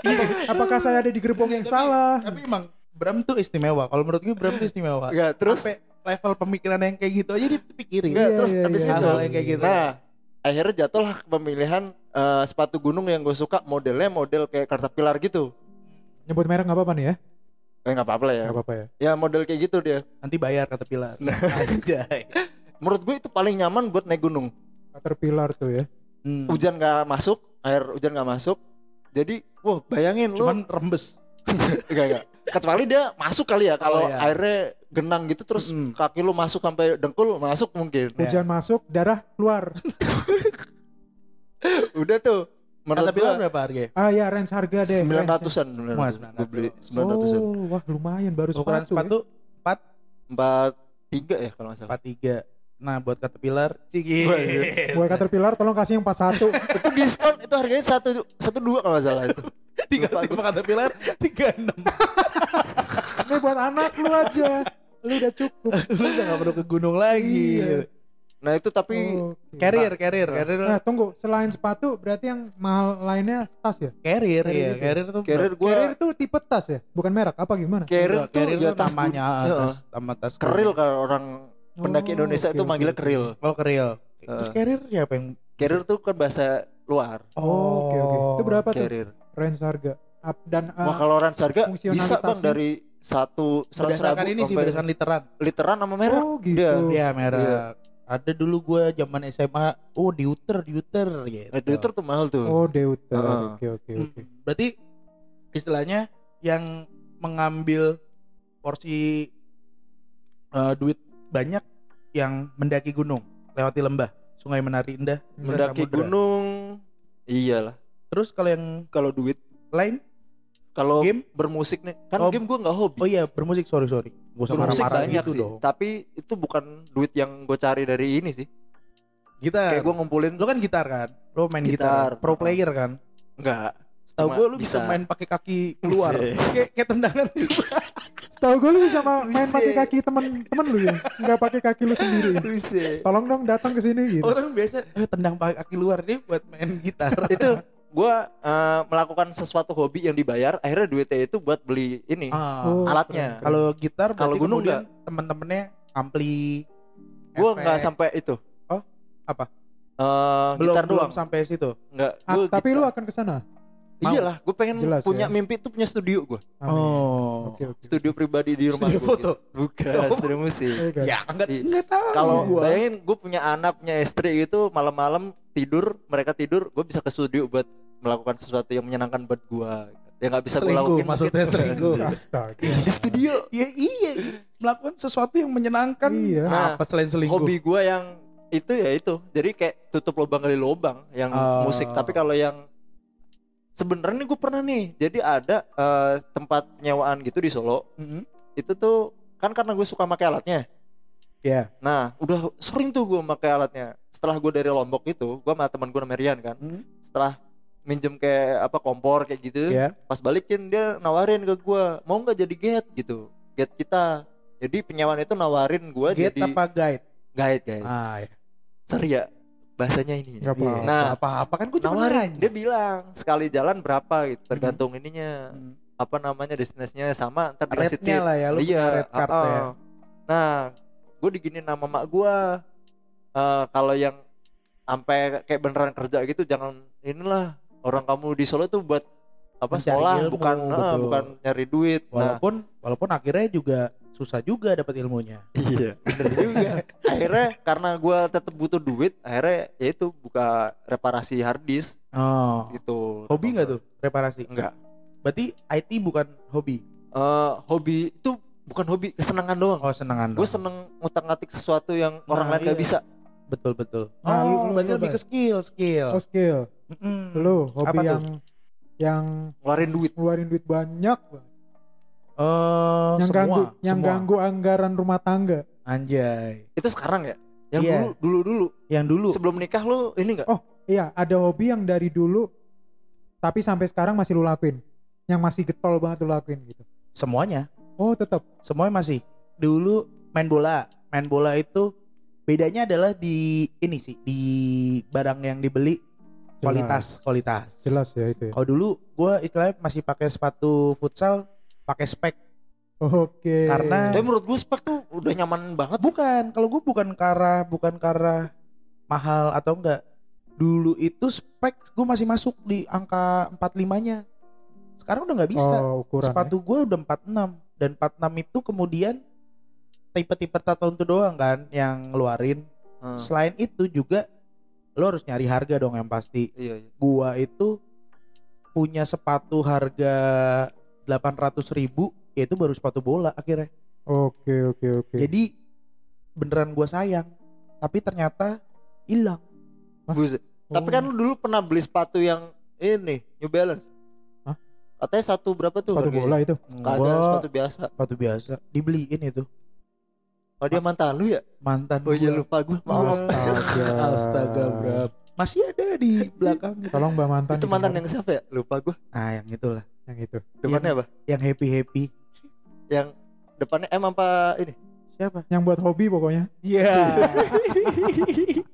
Apa- Apakah saya ada di gerbong yang Tapi- salah? Tapi emang Bram tuh istimewa. Kalau menurut gue Bram tuh istimewa. Enggak, terus Sampai level pemikiran yang kayak gitu aja dipikirin. Enggak, Iya, terus iya, abis iya. itu Hal-hal yang kayak gitu. Nah, akhirnya jatuhlah pemilihan eh, sepatu gunung yang gue suka modelnya model kayak Caterpillar gitu. Nyebut merek nggak apa-apa nih ya? Eh nggak apa-apa lah ya. Nggak apa-apa ya. Ya model kayak gitu dia. Nanti bayar kata Pilar. Nah. Anjay. (laughs) Menurut gue itu paling nyaman buat naik gunung. Caterpillar tuh ya. Hmm. Hujan nggak masuk, air hujan nggak masuk. Jadi, wah bayangin lu Cuman rembes. (laughs) enggak enggak. Kecuali dia masuk kali ya kalau Oh, iya. airnya genang gitu terus Mm-mm. kaki lu masuk sampai dengkul masuk mungkin. Ya. Hujan masuk, darah keluar. (laughs) Udah tuh. Kata Menurut Pilar gue berapa harganya? Ah ya, range harga deh. sembilan range-nya. ratusan Wah, gue beli sembilan ratusan Oh, wah lumayan baru Ukuran sepatu. ya. sepatu empat tiga ya kalau nggak salah 43. Nah, buat kata Pilar, cigi. Buat Caterpillar tolong kasih yang 41. (laughs) itu diskon itu harganya satu satu dua kalau salah itu Dikasih sama kata Pilar 36. Ini buat anak lu aja. Lu udah cukup. (laughs) Lu udah gak perlu ke gunung lagi. Iya. nah itu tapi Oke. Carrier, carrier, carrier. Nah, tunggu. Selain sepatu berarti yang mahal lainnya tas ya? Carrier, Carrier iya, carrier tuh. carrier gue Carrier tuh tipe tas ya? Bukan merek apa gimana? carrier Enggak, tuh carrier ya tuh tas namanya Iya. tas sama tas keril kalau orang pendaki Oh, Indonesia itu manggilnya keril Oh, keril. Eh. Terus carrier siapa yang carrier tuh kan bahasa luar Oh, oke oke. Itu berapa tuh? carrier Range harga. Up dan uh, wah kalau orang harga bisa bang dari satu seratus berdasarkan ini sih berdasarkan literan. Literan sama merek Oh gitu. Iya. Iya merek ada dulu gue zaman SMA oh diuter diuter gitu. Eh, Twitter tuh mahal tuh. Oh deuter. Heeh. Oke oke Hmm, oke. berarti istilahnya yang mengambil porsi eh, duit banyak yang mendaki gunung lewati lembah sungai menari indah mendaki gunung iyalah. Terus kalau yang kalau duit? lain kalau Game? bermusik nih kan Oh, game gue nggak hobi. oh iya bermusik sorry sorry. Gue bermusik marah-marah banyak gitu sih dong. tapi itu bukan duit yang gue cari dari ini sih. Gitar. Kayak gue ngumpulin lo kan gitar kan? Lo main gitar, Gitar. pro player kan? Enggak Tahu gue lu bisa. bisa. main pakai kaki keluar kayak kayak tendangan Tahu gue lu bisa ma- main pakai kaki temen-temen lu ya, nggak pakai kaki lu sendiri. Tolong dong datang ke sini gitu. orang biasa eh, tendang pakai kaki luar nih buat main gitar. Itu gue eh, melakukan sesuatu hobi yang dibayar akhirnya duitnya itu buat beli ini. Oh, alatnya. Kalau gitar Kalau gunung kemudian teman-temannya ampli gue nggak sampai itu Oh, apa? Eh, belum gitar belum doang sampai situ. nggak Ah, tapi gitar. lu akan ke sana. Mau. iyalah gue pengen Jelas punya ya. mimpi tuh punya studio gue. Oh. Oke oke. studio pribadi di rumah Studio gua foto? gitu. bukan Oh. studio musik Eh, guys. Ya enggak Iya. enggak tahu kalau gua. bayangin gue punya anak punya istri gitu malam-malam tidur mereka tidur gue bisa ke studio buat melakukan sesuatu yang menyenangkan buat gue yang nggak bisa Selingkuh, lakuin maksudnya gitu. selingkuh. Astaga. di studio Ya iya, melakukan sesuatu yang menyenangkan. Iya. Nah, apa selain selingkuh? hobi gue yang itu ya itu jadi kayak tutup lubang gali lubang yang Oh. musik tapi kalau yang sebenarnya gue pernah nih jadi ada eh, tempat penyewaan gitu di Solo Mhm. itu tuh kan karena gue suka pakai alatnya Iya. nah udah sering tuh gue pakai alatnya setelah gue dari Lombok itu gue sama teman gue namanya Rian kan Mhm. setelah minjem kayak apa kompor kayak gitu Iya. pas balikin dia nawarin ke gue mau nggak jadi get gitu get kita jadi penyewaan itu nawarin gue jadi apa guide? guide guide Ah, ya. sorry ya bahasanya ini Nggak Iya. apa-apa. Nah, apa-apa kan gue nawarin dia bilang sekali jalan berapa gitu tergantung ininya Mhm. apa namanya destinasinya sama ntar dikasih lah ya, lu punya iya red card uh-uh. ya. nah gue diginin nama mak gue Eh, kalau yang sampai kayak beneran kerja gitu jangan inilah orang kamu di Solo tuh buat apa Mencari sekolah ilmu, bukan betul. bukan nyari duit nah Walaupun walaupun akhirnya juga susah juga dapat ilmunya. iya (laughs) bener juga akhirnya karena gue tetap butuh duit akhirnya ya itu buka reparasi hard disk Oh. gitu Hobi nggak tuh reparasi? enggak Berarti IT bukan hobi. Eh, hobi itu bukan hobi kesenangan doang Oh, senengan gue seneng ngotak-ngatik sesuatu yang Nah, orang lain gak iya. bisa Betul betul. Nah, lu- oh, lu berarti coba. lebih ke skill, skill. Oh skill. Mm-mm. Lu hobi Apa tuh? yang yang ngeluarin duit ngeluarin duit banyak banget. Eh, yang semua, ganggu yang semua. ganggu anggaran rumah tangga. Anjay. itu sekarang ya yang Iya. dulu dulu dulu Yang dulu sebelum nikah lu ini enggak Oh, Iya, ada hobi yang dari dulu tapi sampai sekarang masih lu lakuin. Yang masih getol banget lu lakuin gitu. semuanya, Oh, tetap. semuanya masih. Dulu main bola, main bola itu bedanya adalah di ini sih, di barang yang dibeli kualitas, Jelas. kualitas. Jelas ya itu. Ya. Kalau dulu gue istilahnya masih pakai sepatu futsal, pakai spek. Oke. Karena- tapi menurut gue spek tuh udah nyaman banget Bukan, kalau gue bukan karena bukan karena mahal atau enggak. Dulu itu spek gue masih masuk di angka 45-nya. Sekarang udah nggak bisa. oh, ukuran. Sepatu gue udah 46 dan 46 itu kemudian tipe-tipe tertentu doang kan yang ngeluarin. Hmm, Selain itu juga lo harus nyari harga dong yang pasti. iya, iya. Gua itu punya sepatu harga 800 ribu yaitu baru sepatu bola akhirnya. ya? Oke, oke, oke. Jadi beneran gua sayang, tapi ternyata hilang. Buset. tapi Oh. kan lu dulu pernah beli sepatu yang ini New Balance Hah? katanya satu berapa tuh sepatu bola itu. Kagak, Gua sepatu biasa sepatu biasa dibeliin itu oh dia mantan lu ya mantan oh iya lupa gue maaf Astaga. Astaga, bro. Masih ada di belakang gitu. Tolong Mbak mantan. itu mantan yang siapa ya lupa gue Nah, yang itulah. yang itu. depannya apa Yang happy-happy. yang depannya M apa ini Siapa? Yang buat hobi pokoknya. Iya.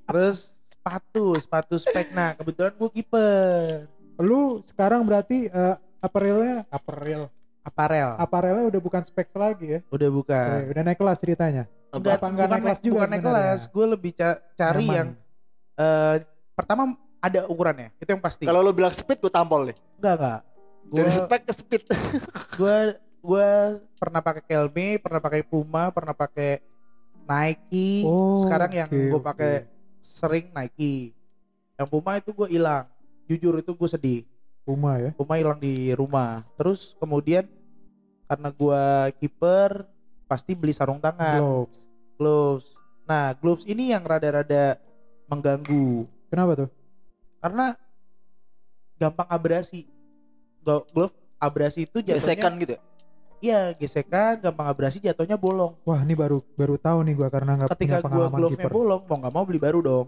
Terus sepatu, sepatu spek. Nah, kebetulan gua kiper. Lu sekarang berarti eh, apparelnya apparel Aparel. apparelnya udah bukan specs lagi ya. Udah buka. Eh, udah naik kelas ceritanya. Enggak, Apa enggak bukan naik kelas juga bukan naik kelas. Gue lebih ca- cari Nyaman. yang eh pertama ada ukurannya. Itu yang pasti. kalau lu bilang speed gue tampol nih enggak enggak. Gue dari spek ke speed (laughs) gue gue pernah pakai Kelme, pernah pakai Puma, pernah pakai Nike. Oh, Sekarang yang oke, gue oke. pakai sering Nike. Yang Puma itu gue hilang. Jujur itu gue sedih. Puma ya. Puma hilang di rumah. Terus kemudian karena gue kiper pasti beli sarung tangan, Gloves. gloves. Nah, gloves ini yang rada-rada mengganggu Kenapa tuh? karena gampang abrasi. Glove abrasi itu jatuhnya Gesekan gitu ya? Iya, gesekan, gampang abrasi, jatuhnya bolong. Wah, ini baru baru tahu nih gua karena nggak Ketika punya gua pengalaman glove-nya kiper. bolong, mau nggak mau beli baru dong.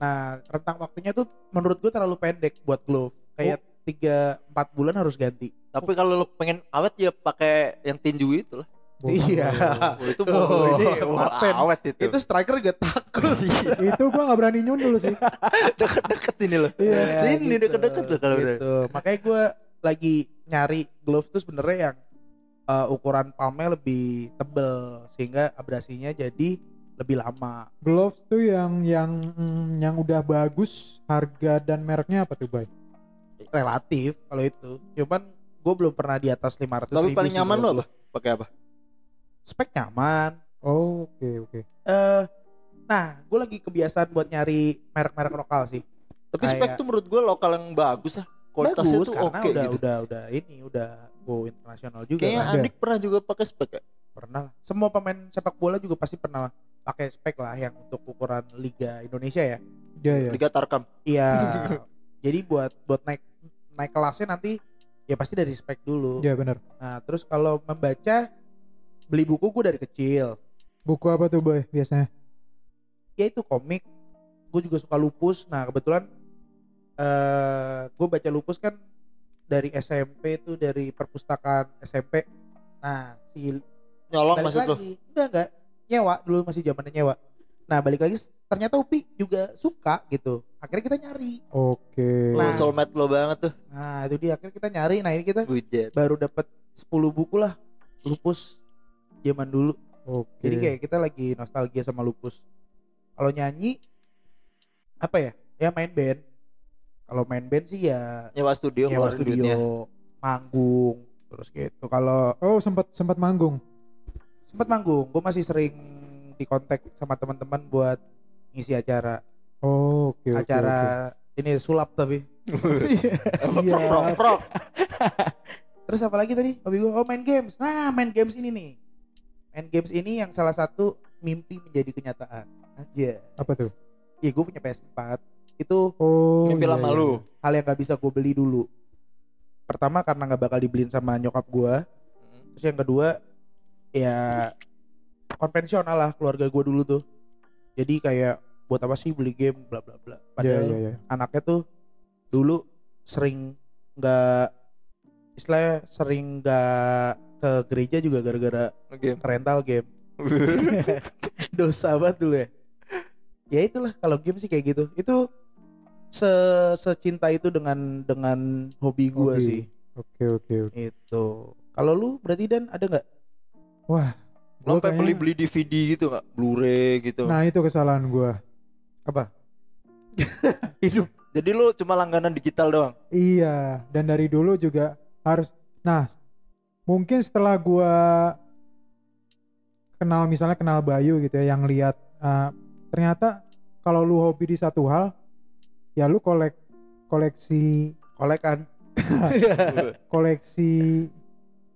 Nah, rentang waktunya tuh menurut gua terlalu pendek buat glove. Kayak tiga empat bulan harus ganti. Tapi kalau lu pengen awet ya pakai yang tinju itu lah. Iya. Oh, itu Oh, mau ini awet itu. Itu striker gak takut. itu gua nggak berani nyundul sih. (laughs) deket-deket sini loh. Iya. Sini deket-deket loh kalau udah. gitu. Makanya gua lagi nyari glove tuh sebenarnya yang uh, ukuran palmnya lebih tebel sehingga abrasinya jadi lebih lama. Gloves tuh yang yang mm, yang udah bagus, harga dan mereknya apa tuh, Bay? Relatif kalau itu. Cuman gue belum pernah di atas 500 Tapi ribu paling nyaman lo apa? Pakai apa? Spek nyaman. Oh, oke oke. eh nah, gue lagi kebiasaan buat nyari merek-merek lokal sih. Tapi spek Kayak- tuh menurut gua lokal yang bagus lah. Kualitasnya Bagus tuh karena oke udah gitu. udah udah ini udah go internasional juga Kayaknya kan. Andik pernah juga pakai spek ya? Pernah. lah. Semua pemain sepak bola juga pasti pernah pakai spek lah yang untuk ukuran Liga Indonesia ya. Iya ya. Liga Tarkam. Iya. (laughs) jadi buat buat naik naik kelasnya nanti ya pasti dari spek dulu. Iya benar. Nah, terus kalau membaca beli buku gue dari kecil. Buku apa tuh, Boy? Biasanya? ya itu komik gue juga suka lupus nah kebetulan eh gue baca lupus kan dari SMP tuh dari perpustakaan SMP nah si Nyolong lu? lagi enggak enggak nyewa dulu masih zamannya nyewa nah balik lagi ternyata Upi juga suka gitu akhirnya kita nyari Oke. Oh, Nah. soulmate lo banget tuh. nah itu dia akhirnya kita nyari nah ini kita Bujet. baru dapat 10 buku lah lupus zaman dulu Oke. Jadi kayak kita lagi nostalgia sama lupus. Kalau nyanyi apa ya? Ya main band. Kalau main band sih ya Nyewa studio, nyewa studio, duitnya. manggung, terus gitu. Kalau Oh, sempat sempat manggung. sempat manggung, gue masih sering di kontak sama teman-teman buat ngisi acara. Oh, oke oke. acara ini sulap tapi. Prok, (laughs) Siap. prok, prok. Terus apa lagi tadi? Hobi gue oh main games. Nah, main games ini nih. Main games ini yang salah satu mimpi menjadi kenyataan. Aja. Apa tuh? Iya, gue punya PS4. Itu Oh. Mimpi iya, lama iya, lu. iya. hal yang gak bisa gue beli dulu. Pertama karena nggak bakal dibeliin sama nyokap gue. Terus yang kedua ya konvensional lah keluarga gue dulu tuh. Jadi kayak buat apa sih beli game bla bla bla. Iya Padahal iya iya. anaknya tuh dulu sering nggak istilahnya sering nggak ke gereja juga gara-gara Game. rental game. (laughs) Dosa banget dulu ya. Ya itulah kalau game sih kayak gitu. Itu se secinta itu dengan dengan hobi gue Hobi. sih. Oke oke oke. Itu. Kalau lu berarti dan ada nggak? Wah. Lo gua sampai kayaknya- beli-beli DVD gitu nggak? Blu-ray gitu. Nah, itu kesalahan gua. Apa? (laughs) Hidup. Jadi lo cuma langganan digital doang. Iya, dan dari dulu juga harus nah, mungkin setelah gua kenal misalnya kenal Bayu gitu ya yang lihat eh, ternyata kalau lu hobi di satu hal ya lu kolek koleksi Kolekan. (laughs) koleksi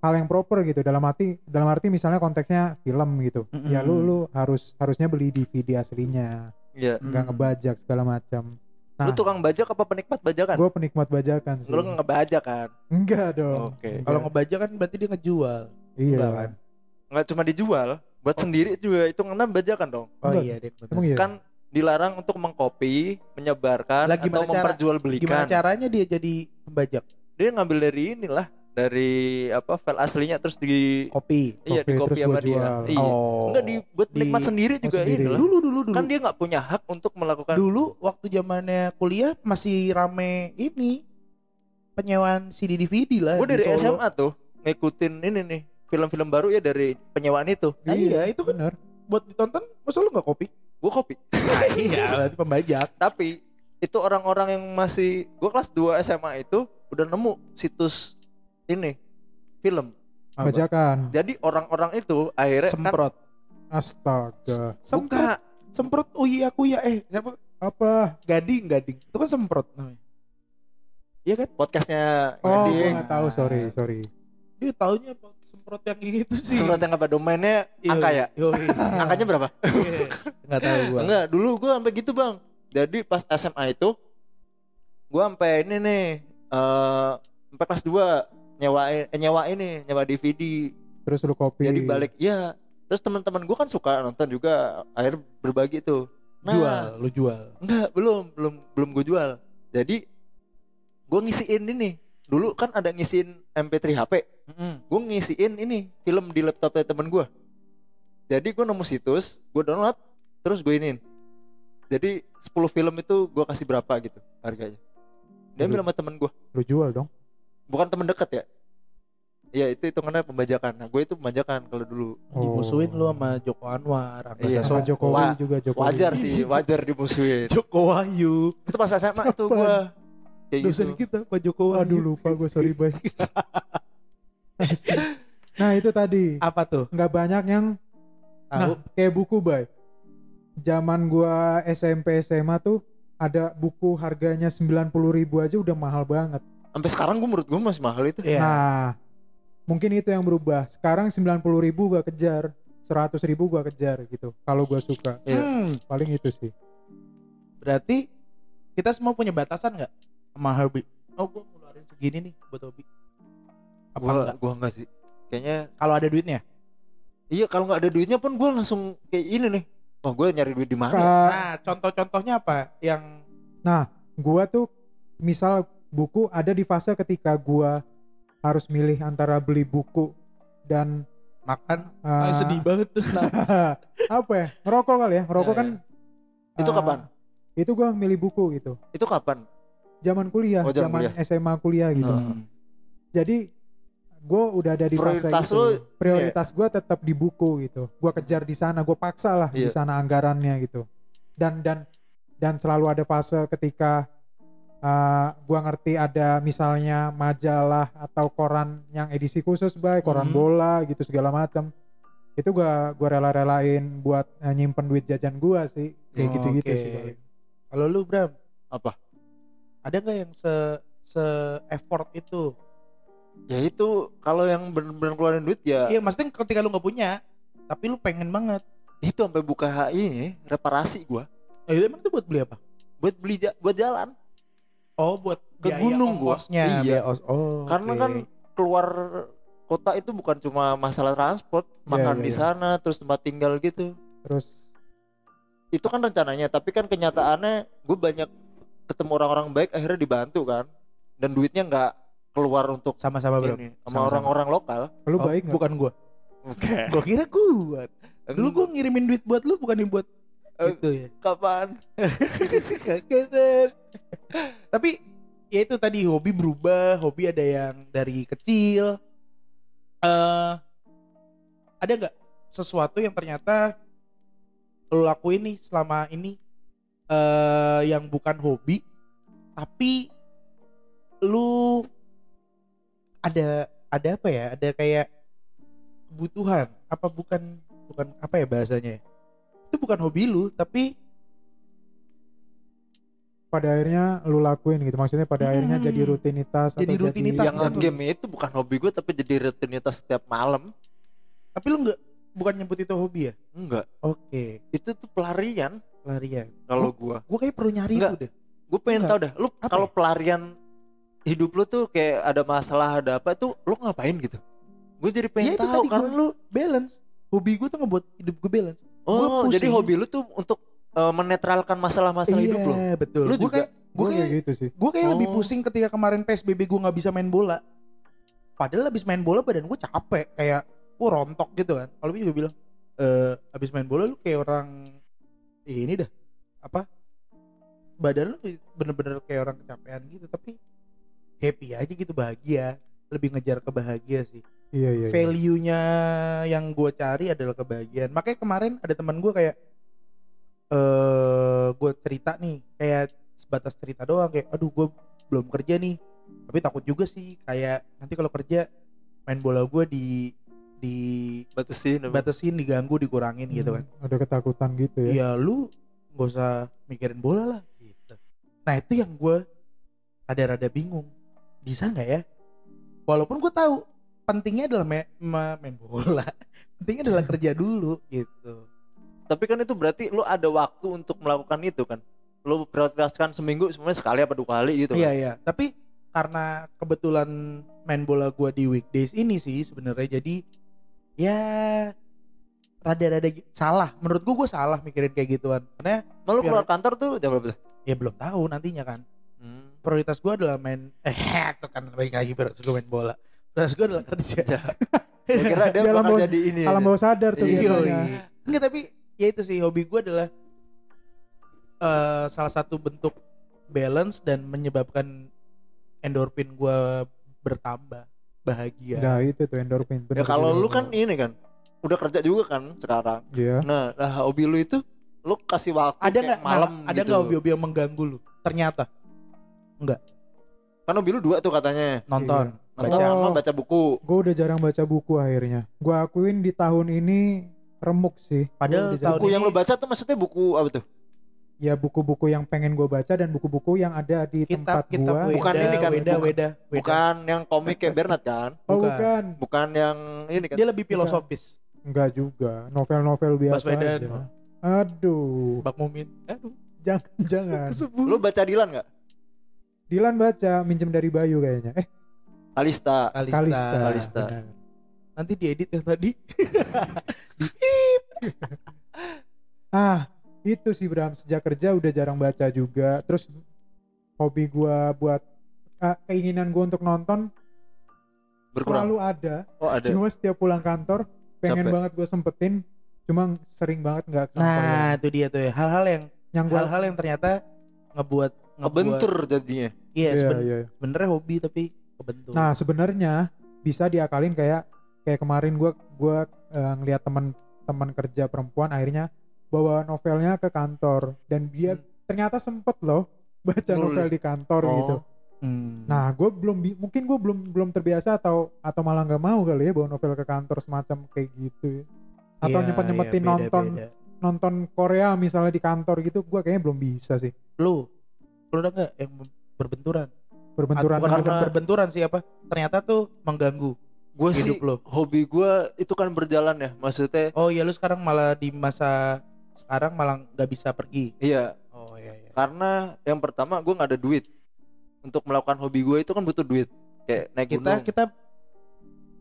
hal yang proper gitu dalam arti dalam arti misalnya konteksnya film gitu ya lu lu harus harusnya beli DVD aslinya Iya. nggak Hmm. ngebajak segala macam nah Lu tukang bajak apa penikmat bajakan? gue penikmat bajakan sih Lu ngebajak kan? enggak dong Oke. Enggak. Kalau ngebaca kan berarti dia ngejual. iya enggak kan? Nggak cuma dijual, buat sendiri juga itu ngena bajakan dong. Oh Enggak. iya deh. emang iya Kan dilarang untuk mengcopy, menyebarkan Lah, atau cara- Gimana memperjualbelikan. caranya dia jadi pembajak? Dia ngambil dari inilah, dari apa file aslinya terus di Kopi. iya Copy, di copy terus sama gua dia. jual. Iya. Oh. Enggak dibuat Di- sendiri oh, juga sendiri. inilah. Dulu dulu dulu. Kan dia nggak punya hak untuk melakukan dulu waktu zamannya kuliah masih rame ini penyewaan CD DVD lah. Gue di dari Solo. SMA tuh ngikutin ini nih film-film baru ya dari penyewaan itu. Nah, iya, itu kan bener buat ditonton, masa lu nggak kopi? Gue copy. (laughs) iya, berarti pembajak. Tapi itu orang-orang yang masih gue kelas 2 SMA itu udah nemu situs ini film. Apa? bajakan. Jadi orang-orang itu akhirnya kan semprot. Astaga. Semprot. Buka semprot uya kuya eh siapa? Apa? Gading gading. Itu kan semprot namanya. Iya kan? Oh podcastnya gua Gading. nggak tahu sorry sorry. Dia taunya apa? Semprot yang gitu sih. Semprot yang apa? Domainnya Yoi, angka ya? yoi. Angkanya berapa? (laughs) Iya. nggak tahu gua. Enggak, dulu gua sampai gitu, Bang. Jadi pas SMA itu gua sampai ini nih eh sampai kelas 2 nyewain eh, nyewa ini, nyewa DVD. terus lu kopi Jadi balik ya. Terus teman-teman gua kan suka nonton juga, akhirnya berbagi tuh. Nah, jual lu jual Enggak, belum, belum belum gue jual. Jadi gue ngisiin ini. Dulu kan ada ngisiin MP3 HP. Gue ngisiin ini film di laptopnya temen gue. Jadi gue nemu situs, gue download, terus gue iniin. Jadi 10 film itu gue kasih berapa gitu harganya. Dia ambil sama temen gue, lu jual dong bukan temen deket ya. Iya itu hitungannya pembajakan. Nah gue itu pembajakan kalau dulu. dimusuhin lu sama Joko Anwar Angga Iya, sama. Jokowi Wah, juga Jokowi Wajar sih, wajar dimusuhin. (laughs) Joko Wahyu itu pas SMA itu gue kayak dosen gitu. kita Pak Joko Wahyu aduh lupa gue sorry Asik. (laughs) nah itu tadi apa tuh nggak banyak yang tahu Nah, kayak buku, Bay. Zaman gua SMP SMA tuh ada buku harganya 90.000 ribu aja udah mahal banget. Sampai sekarang gue menurut gue masih mahal itu. Iya. Nah, mungkin itu yang berubah. Sekarang 90.000 ribu gua kejar, 100.000 ribu gua kejar gitu. Kalau gua suka, Iya. Hmm, paling itu sih. berarti kita semua punya batasan nggak sama hobi oh gua ngeluarin segini nih buat hobi apa Gua, enggak gua enggak sih. Kayaknya kalau ada duitnya iya kalau nggak ada duitnya pun gue langsung kayak ini nih. Wah gue nyari duit di mana? nah contoh-contohnya apa yang gua tuh misal buku ada di fase ketika gua harus milih antara beli buku dan makan Ah, sedih banget terus (laughs) nangis. apa ya ngerokok kali ya ngerokok Ya, kan Itu eh, kapan? itu gua milih buku gitu Itu kapan? zaman kuliah Oh, zaman zaman kuliah. SMA kuliah gitu Hmm. jadi gue udah ada di fase Prioritas itu lu, prioritas gue tetap di buku gitu gue kejar di sana gue paksa lah di Iya. sana anggarannya gitu dan dan dan selalu ada fase ketika uh, gue ngerti ada misalnya majalah atau koran yang edisi khusus baik koran Hmm. bola gitu segala macam itu gua gua rela-relain buat uh, nyimpen duit jajan gua sih kayak Oh, gitu-gitu oke. sih paling. kalau lu Bram Apa? ada nggak yang se se effort itu Ya itu kalau yang bener-bener keluarin duit ya iya maksudnya ketika lu nggak punya tapi lu pengen banget itu sampai buka ini reparasi gua eh, emang itu buat beli apa buat beli ja- buat jalan. Oh buat Ke biaya gunung gua. Iya. biaya os- oh Karena kan keluar kota itu bukan cuma masalah transport, makan iya, di iya. sana, terus tempat tinggal gitu. terus Itu kan rencananya, tapi kan kenyataannya gue banyak ketemu orang-orang baik akhirnya dibantu kan. Dan duitnya nggak keluar untuk sama-sama Bram ini sama orang-orang lokal. lu Oh, baik nggak bukan gua Oke. gua kira gua dulu gua ngirimin duit buat lu bukan yang buat Eh, itu ya kapan? (laughs) Kagetan. Tapi ya itu tadi hobi berubah, hobi ada yang dari kecil. eh ada nggak sesuatu yang ternyata lo lakuin nih selama ini eh yang bukan hobi, tapi lu ada ada apa ya? Ada kayak kebutuhan apa bukan bukan apa ya bahasanya? ya? Itu bukan hobi lu, tapi pada akhirnya lu lakuin gitu maksudnya pada Hmm. akhirnya jadi rutinitas Jadi atau rutinitas. Yang Jangan. game itu bukan hobi gue tapi jadi rutinitas setiap malam. tapi lu nggak bukan nyebut itu hobi ya? Enggak. Oke, Itu tuh pelarian pelarian. kalau gua. Gue kayak perlu nyari Enggak. itu deh. Gue pengen Enggak. tahu dah, lu kalau ya? pelarian hidup lu tuh kayak ada masalah ada apa tuh lu ngapain gitu? Gue jadi Ya pengen itu tahu karena lu Balance. Hobi gue tuh ngebuat hidup gue balance. oh jadi hobi lu tuh untuk eh, menetralkan masalah-masalah hidup lu. Iya betul. Lu juga? gue kayak, gitu sih gue kayak lebih Oh. pusing ketika kemarin PSBB gue nggak bisa main bola. Padahal abis main bola badan gue capek, kayak gue rontok gitu kan. Kalau juga bilang, eh abis main bola lu kayak orang ini dah apa? Badan lu bener-bener kayak orang kecapean gitu, tapi happy aja gitu bahagia. Lebih ngejar kebahagia sih. iya iya, iya. value-nya yang gue cari adalah kebahagiaan. Makanya kemarin ada teman gue kayak eh gue cerita nih kayak sebatas cerita doang kayak aduh gue belum kerja nih. Tapi takut juga sih kayak nanti kalau kerja main bola gue di di Batasin batasin diganggu dikurangin gitu kan. Hmm, Ada ketakutan gitu ya. ya lu nggak usah mikirin bola lah gitu. Nah itu yang gue rada-rada bingung. Bisa nggak ya? Walaupun gue tahu pentingnya adalah ma- ma- main bola (laughs) pentingnya adalah kerja dulu gitu Tapi kan itu berarti lu ada waktu untuk melakukan itu kan. Lu prioritaskan seminggu semuanya sekali apa dua kali gitu iya kan. iya tapi karena kebetulan main bola gue di weekdays ini sih sebenarnya jadi ya rada-rada salah menurut gue gue salah mikirin kayak gituan karena lu Biar- keluar kantor tuh jam berapa? ya belum tahu nantinya kan Hmm. prioritas gue adalah main (laughs) eh itu kan baik lagi prioritas gue main bola prioritas gue adalah (laughs) kerja Gua kira dia bakal jadi ini. Alam aja. bawah sadar tuh Iya, biasanya. iya. enggak tapi ya itu sih hobi gue adalah eh salah satu bentuk balance dan menyebabkan endorfin gue bertambah bahagia Nah itu tuh endorfin. Ya kalau lu kan ini kan udah kerja juga kan sekarang. Iya. Nah, nah hobi lu itu lu kasih waktu ada kayak nggak malam nah, ada gitu. nggak hobi-hobi yang mengganggu lu ternyata Kan hobi lu dua tuh katanya. nonton Nonton baca sama Oh. baca buku. Gue udah jarang baca buku akhirnya. Gue akuin di tahun ini remuk sih. Gua Padahal tahun Buku yang ini- lu baca tuh maksudnya buku apa tuh? ya buku-buku yang pengen gue baca dan buku-buku yang ada di kitab tempat kitab gue. weda, Bukan ini kan, weda, bukan- weda, weda. Bukan yang komik kayak Bernard kan? Oh bukan. bukan. Bukan yang ini kan? dia lebih filosofis Enggak juga. Novel-novel biasa Baswedan. aja. Aduh. Bak Mumin aduh Jangan-jangan. (laughs) kesebut Lu baca Dilan nggak? Dilan baca minjem dari Bayu kayaknya. Eh, Kalista. Kalista. Kalista. Kalista. Benar. Nanti diedit yang tadi (laughs) Ah, itu sih Bram sejak kerja udah jarang baca juga. Terus hobi gua buat ah, keinginan gua untuk nonton Berkurang. selalu ada. Oh ada. Cuma setiap pulang kantor pengen Capek. banget gua sempetin. Cuma sering banget nggak nah itu dia tuh ya hal-hal yang yang gua hal-hal yang ternyata ngebuat ngebuat Ngebentur jadinya. iya Iya, seben- iya. sebenarnya hobi tapi kebentur Nah sebenarnya bisa diakalin kayak kayak kemarin gua gua eh, ngeliat teman-teman kerja perempuan akhirnya bawa novelnya ke kantor dan dia Hmm. ternyata sempet loh baca Nulis. novel di kantor Oh. gitu. Hmm. Nah gue belum mungkin gue belum belum terbiasa atau atau malah nggak mau kali ya bawa novel ke kantor semacam kayak gitu ya. Atau Iya, nyempet nyempetin iya, beda, nonton beda. nonton Korea misalnya di kantor gitu gue kayaknya belum bisa sih lu lu udah nggak yang berbenturan berbenturan bukan, bukan berbenturan sih apa ternyata tuh mengganggu Gue sih lo. hobi gue itu kan berjalan ya. Maksudnya oh iya lu sekarang malah di masa sekarang malah nggak bisa pergi? Iya. Oh iya iya. Karena yang pertama gue nggak ada duit. Untuk melakukan hobi gue itu kan butuh duit. Kayak naik kita gunung. kita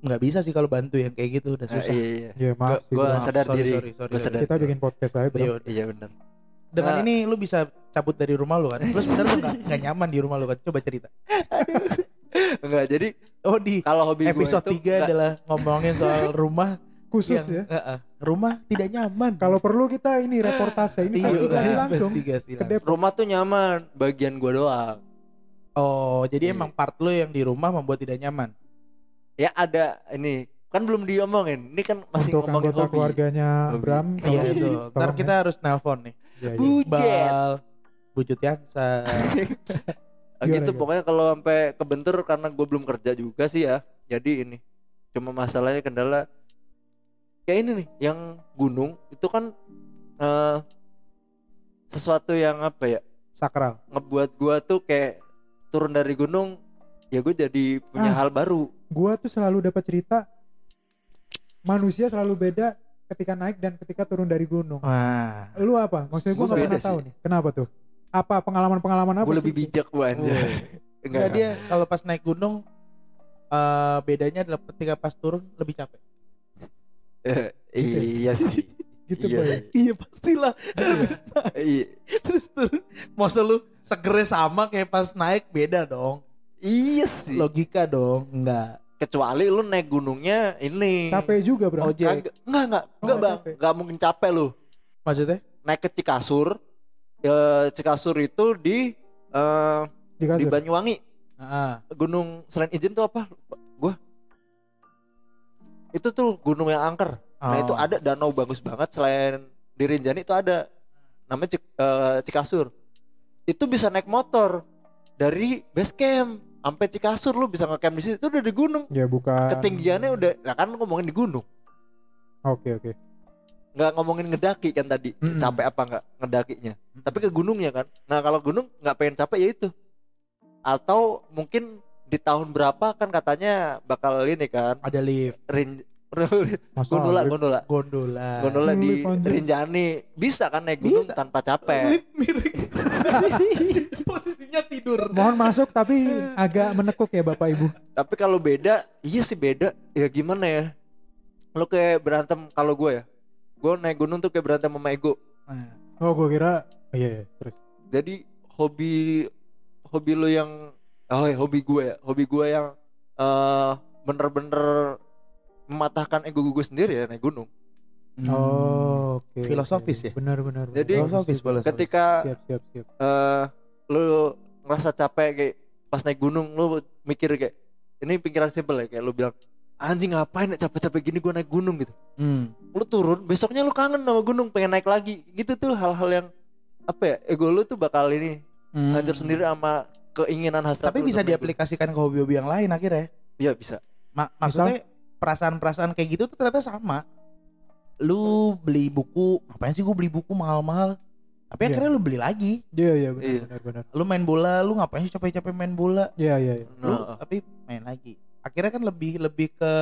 nggak bisa sih kalau bantu yang kayak gitu udah Nah, susah. iya, iya. ya maaf sih sadar sorry, diri. sorry, sorry, Gua sadar kita bikin podcast aja bro. Iya, Iya benar. dengan Nah. ini lu bisa cabut dari rumah lu kan? Lu sebenarnya lu nggak nyaman di rumah lu kan? Coba cerita (laughs) Enggak jadi oh di kalau hobi episode itu 3 nggak- adalah ngomongin soal (laughs) rumah khusus yang- ya eh, eh, rumah tidak nyaman kalau perlu kita ini reportase ini Iya, investigasi langsung investigasi ke langsung. Depok rumah tuh nyaman, bagian gue doang. oh jadi Iya. emang part lu yang di rumah membuat tidak nyaman Ya ada ini kan belum diomongin. Ini kan masih untuk ngomongin anggota hobi. keluarga Hobi. Bram iya itu ntar ya. kita harus nelpon nih Iya, iya. Bujet. Bal Yansa (laughs) Gimana, gitu. Gimana? pokoknya kalau sampai kebentur karena gue belum kerja juga sih ya. Jadi ini. Cuma masalahnya kendala kayak ini nih yang gunung itu kan eh, sesuatu yang apa ya sakral. ngebuat gua tuh kayak turun dari gunung ya gue jadi punya Ah. hal baru. Gua tuh selalu dapat cerita manusia selalu beda ketika naik dan ketika turun dari gunung. Wah. Lu apa? Maksudnya gua Gua nggak beda pernah tahu nih kenapa tuh apa pengalaman-pengalaman apa gue lebih bijak gue anjay. Oh. (laughs) enggak dia kalau pas naik gunung eh bedanya adalah ketika pas turun lebih capek. Eh, iya (laughs) sih. Gitu iya, Boy. iya pastilah. Habis naik, iya. Terus turun. Masa lu segernya sama kayak pas naik beda dong. Iya sih. Logika dong enggak. Kecuali lu naik gunungnya ini. Capek juga bro. Ojek. Enggak enggak. Oh, enggak nggak bang. enggak mungkin capek lu. Maksudnya? Naik ke Cikasur ya Cikasur itu di eh, di di Banyuwangi. Ah gunung selain izin tuh apa? Gua. Itu tuh gunung yang angker. Nah Oh. itu ada danau bagus banget. Selain di Rinjani itu ada. Namanya Cik- eh, Cikasur itu bisa naik motor dari base camp sampai Cikasur lu bisa ngecamp di situ itu udah di gunung. Ya bukan. ketinggiannya udah lah kan ngomongin di gunung. Oke oke. Nggak ngomongin ngedaki kan tadi Mm-mm. capek apa nggak ngedakinya. Tapi ke gunungnya kan. Nah kalau gunung nggak pengen capek ya itu. Atau mungkin di tahun berapa kan katanya bakal ini kan ada lift. Rin (laughs) gondola gondola. Gondola. Gondola di anjir. Rinjani. Bisa kan naik gunung Bisa. tanpa capek? Lift miring. (laughs) Posisinya tidur. Mohon masuk tapi agak menekuk ya Bapak Ibu. tapi kalau beda iya sih beda. Ya gimana ya? Lo kayak berantem kalau gue ya gue naik gunung tuh kayak berantem sama ego Nah, Oh gue kira iya iya, terus. jadi hobi hobi lo yang oh ya hobi gue ya hobi gue yang eh bener-bener mematahkan ego gue sendiri ya naik gunung Oh oke. Filosofis oke. ya? Benar benar. benar. Jadi- Filosofis, filosofis. ketika Siap siap siap. eh lo ngerasa capek kayak pas naik gunung lo mikir kayak ini pikiran simpel ya kayak lo bilang anjing ngapain capek-capek gini gue naik gunung gitu Hmm. lu turun besoknya lu kangen sama gunung pengen naik lagi gitu tuh hal-hal yang apa ya ego lu tuh bakal ini Hmm. hancur sendiri sama keinginan hasrat tapi bisa diaplikasikan ke hobi-hobi yang lain akhirnya iya bisa Ma- maksudnya perasaan-perasaan kayak gitu tuh ternyata sama lu beli buku ngapain sih gue beli buku mahal-mahal tapi Iya. akhirnya lu beli lagi Iya iya benar Iya. benar benar. lu main bola lu ngapain sih capek-capek main bola Iya iya iya. lu Nah, tapi main lagi akhirnya kan lebih lebih ke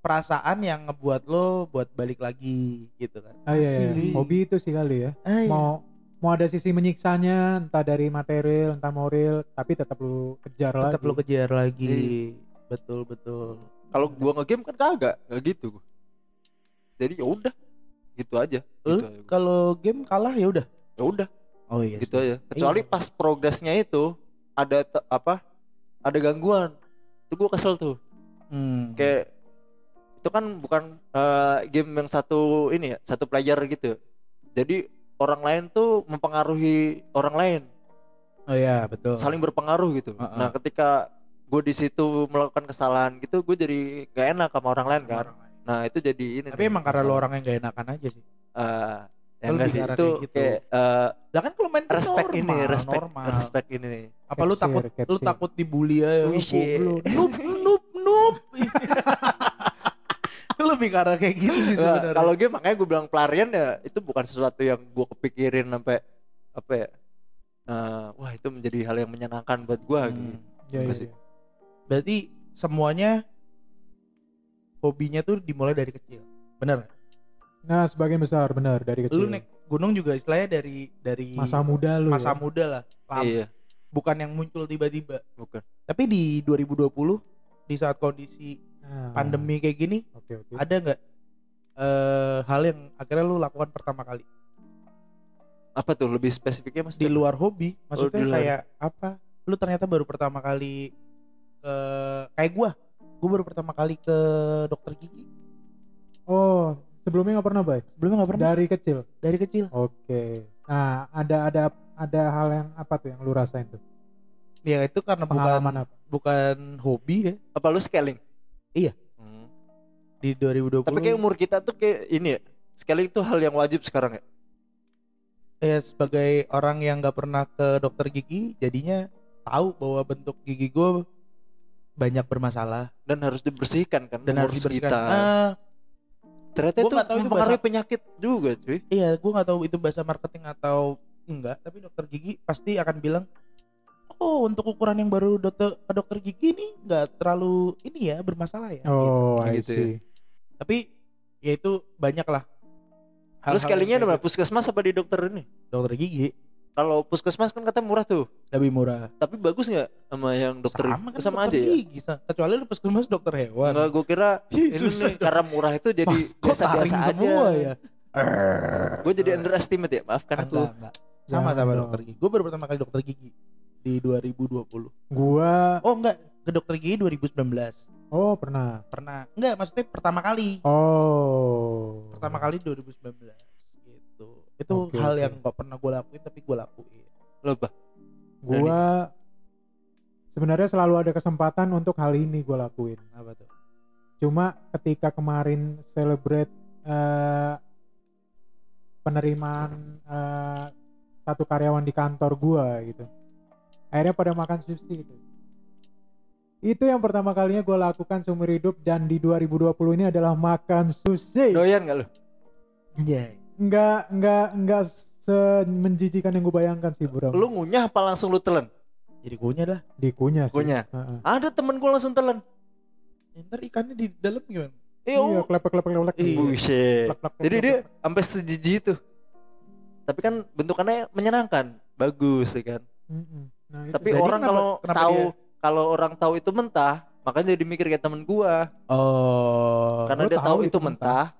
perasaan yang ngebuat lo buat balik lagi gitu kan Ah, iya, iya. Hobi itu sih kali ya. Ah, iya. Mau mau ada sisi menyiksanya entah dari material entah moral tapi tetap lu kejar lagi. tetap lu kejar lagi Iya. betul betul kalau gua ngegame kan kagak nggak gitu jadi ya udah gitu aja gitu kalau game kalah ya udah ya udah oh iya gitu aja kecuali Iya. pas progresnya itu ada apa ada gangguan itu gua kesel tuh. Hmm. kayak itu kan bukan eh, game yang satu ini ya satu player gitu. Jadi orang lain tuh mempengaruhi orang lain. Oh iya betul. Saling berpengaruh gitu. Heeh. nah ketika gue di situ melakukan kesalahan gitu gue jadi gak enak sama orang lain kan. Orang lain. nah itu jadi ini tapi emang karena lo orang yang gak enakan aja sih. Uh, ya Lu enggak sih itu kayak gitu. kayak eh, lah kan kalau main respect normal, ini respect normal. respect ini nih apa lu Capsir, takut lu takut dibully shit. goblok noob noob noob (laughs) itu lebih arah kayak gitu sih Nah, sebenarnya kalau game makanya gue bilang pelarian ya itu bukan sesuatu yang gue kepikirin sampai apa ya eh, wah itu menjadi hal yang menyenangkan buat gue Hmm. gitu iya, sih. iya. berarti semuanya hobinya tuh dimulai dari kecil bener Nah, sebagian besar benar dari kecil. lu naik gunung juga istilahnya dari dari masa muda lu. masa ya? muda lah Lam- iya bukan yang muncul tiba-tiba bukan tapi di 2020 di saat kondisi Nah, pandemi kayak gini Oke oke. ada nggak eh hal yang akhirnya lu lakukan pertama kali apa tuh lebih spesifiknya mas di luar hobi maksudnya di luar. kayak apa lu ternyata baru pertama kali ke kayak gua gua baru pertama kali ke dokter gigi Oh, sebelumnya nggak pernah, Bay? sebelumnya nggak pernah Dari kecil. dari kecil Oke. Nah, ada ada ada hal yang apa tuh yang lu rasain tuh? ya itu karena bukan Pengalaman apa? bukan hobi ya apa lu scaling Iya. Hmm. di 2020 tapi kayak umur kita tuh kayak ini ya scaling tuh hal yang wajib sekarang ya ya sebagai orang yang nggak pernah ke dokter gigi jadinya tahu bahwa bentuk gigi gue banyak bermasalah dan harus dibersihkan kan dan harus dibersihkan. kita. Ah, ternyata Gua itu tahu itu mempengaruhi bahasa- penyakit juga cuy iya, gue nggak tahu itu bahasa marketing atau enggak, tapi dokter gigi pasti akan bilang, oh untuk ukuran yang baru dokter ke dokter gigi ini nggak terlalu ini ya bermasalah ya. gitu. Oh, I gitu ya. see. Tapi ya itu banyak lah. Terus hal-hal scalingnya yang di mana? kayak Puskesmas apa di dokter ini? gitu. dokter gigi Kalau puskesmas kan katanya murah tuh, lebih murah. tapi bagus nggak sama yang dokter sama kan sama dokter aja ya? gigi, sa- kecuali lu puskesmas dokter hewan. Enggak, gue kira (laughs) ini susah nih karena murah itu jadi Mas, taring biasa-biasa aja. semua ya? Gue jadi underestimate ya, maafkan aku. Enggak, enggak. Sama sama dokter gigi. Gue baru pertama kali dokter gigi di 2020. Gua Oh enggak, ke dokter gigi 2019. oh pernah. Pernah. Enggak, maksudnya pertama kali. Oh. Pertama kali 2019 gitu. Itu Oke, hal oke. yang gak pernah gue lakuin tapi gue lakuin. Lo bah, Gua sebenarnya selalu ada kesempatan untuk hal ini gua lakuin. Apa tuh? Cuma ketika kemarin celebrate eh, penerimaan eh, satu karyawan di kantor gua gitu. Akhirnya pada makan sushi gitu. Itu yang pertama kalinya gue lakukan seumur hidup dan di 2020 ini adalah makan sushi. Doyan gak lu? Anjay. Enggak, enggak, enggak semenjijikan yang gue bayangkan sih bro. Lu ngunyah apa langsung lu telan? Jadi kunyah dah. Dikunyah sih. Kunyah. Heeh. Ada temen gue langsung telan. Ya, Ntar ikannya di dalam gimana? Eh, Iya, oh. klepek klepek klepek. Iya. Buset. Jadi dia sampai sejijik itu. Tapi kan bentukannya menyenangkan, bagus ya kan. Mm-mm. Nah, itu Tapi Jadi orang kalau tahu dia- kalau orang tahu itu mentah, makanya jadi mikir kayak temen gua. Oh. Karena dia tahu tahu itu itu mentah,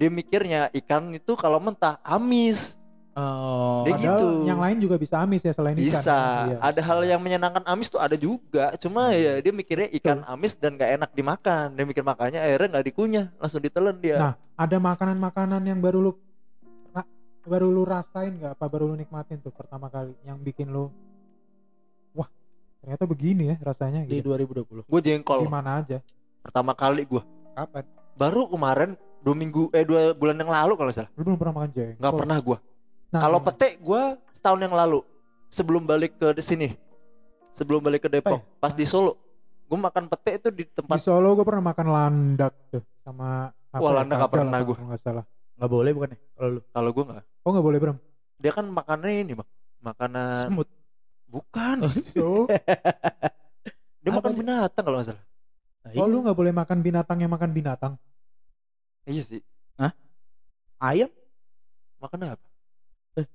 dia mikirnya ikan itu kalau mentah amis. Oh. Dia gitu. yang lain juga bisa amis ya selain ikan. Bisa. Iya. Ada hal yang menyenangkan amis tuh ada juga. Cuma ya dia mikirnya ikan amis dan gak enak dimakan. Dia mikir makanya akhirnya nggak dikunyah, langsung ditelan dia. Nah, ada makanan-makanan yang baru lu baru lu rasain nggak apa baru lu nikmatin tuh pertama kali yang bikin lu wah ternyata begini ya rasanya di gitu. 2020. Gue jengkol Di mana aja? pertama kali gua. Kapan? Baru kemarin dua minggu eh dua bulan yang lalu kalau nggak salah. Lu belum pernah makan jengkol? Nggak pernah gua. Nah, Kalau nah, pete gua setahun yang lalu sebelum balik ke sini. Sebelum balik ke Depok, Oh, pas di Solo. Gue makan pete itu di di tempat Solo gue pernah makan landak tuh sama apa Wah, ya, landak kadal pernah kalau nggak salah. Nggak boleh bukan ya? Kalau lu kalau gua nggak. Oh nggak boleh Bram? Dia kan makannya ini, Bang. Makanan semut. bukan. So, (laughs) Dia Apa makan dia? binatang kalau nggak salah. Nah, oh iya. lu nggak boleh makan binatang yang makan binatang? Iya sih. ayam Makan apa? Eh.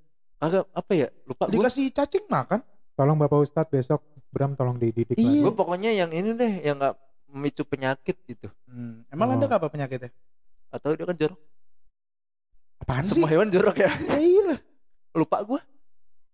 Kagak apa ya? Lupa gua. dikasih cacing makan. Tolong Bapak Ustadz besok Bram tolong dididik Iya. Gue pokoknya yang ini deh, yang nggak memicu penyakit gitu. Hmm. Emang Oh. landak apa penyakitnya? Atau dia kan jorok. Apaan Semua sih? hewan jorok ya. Ya (laughs) iya lah. Lupa gua.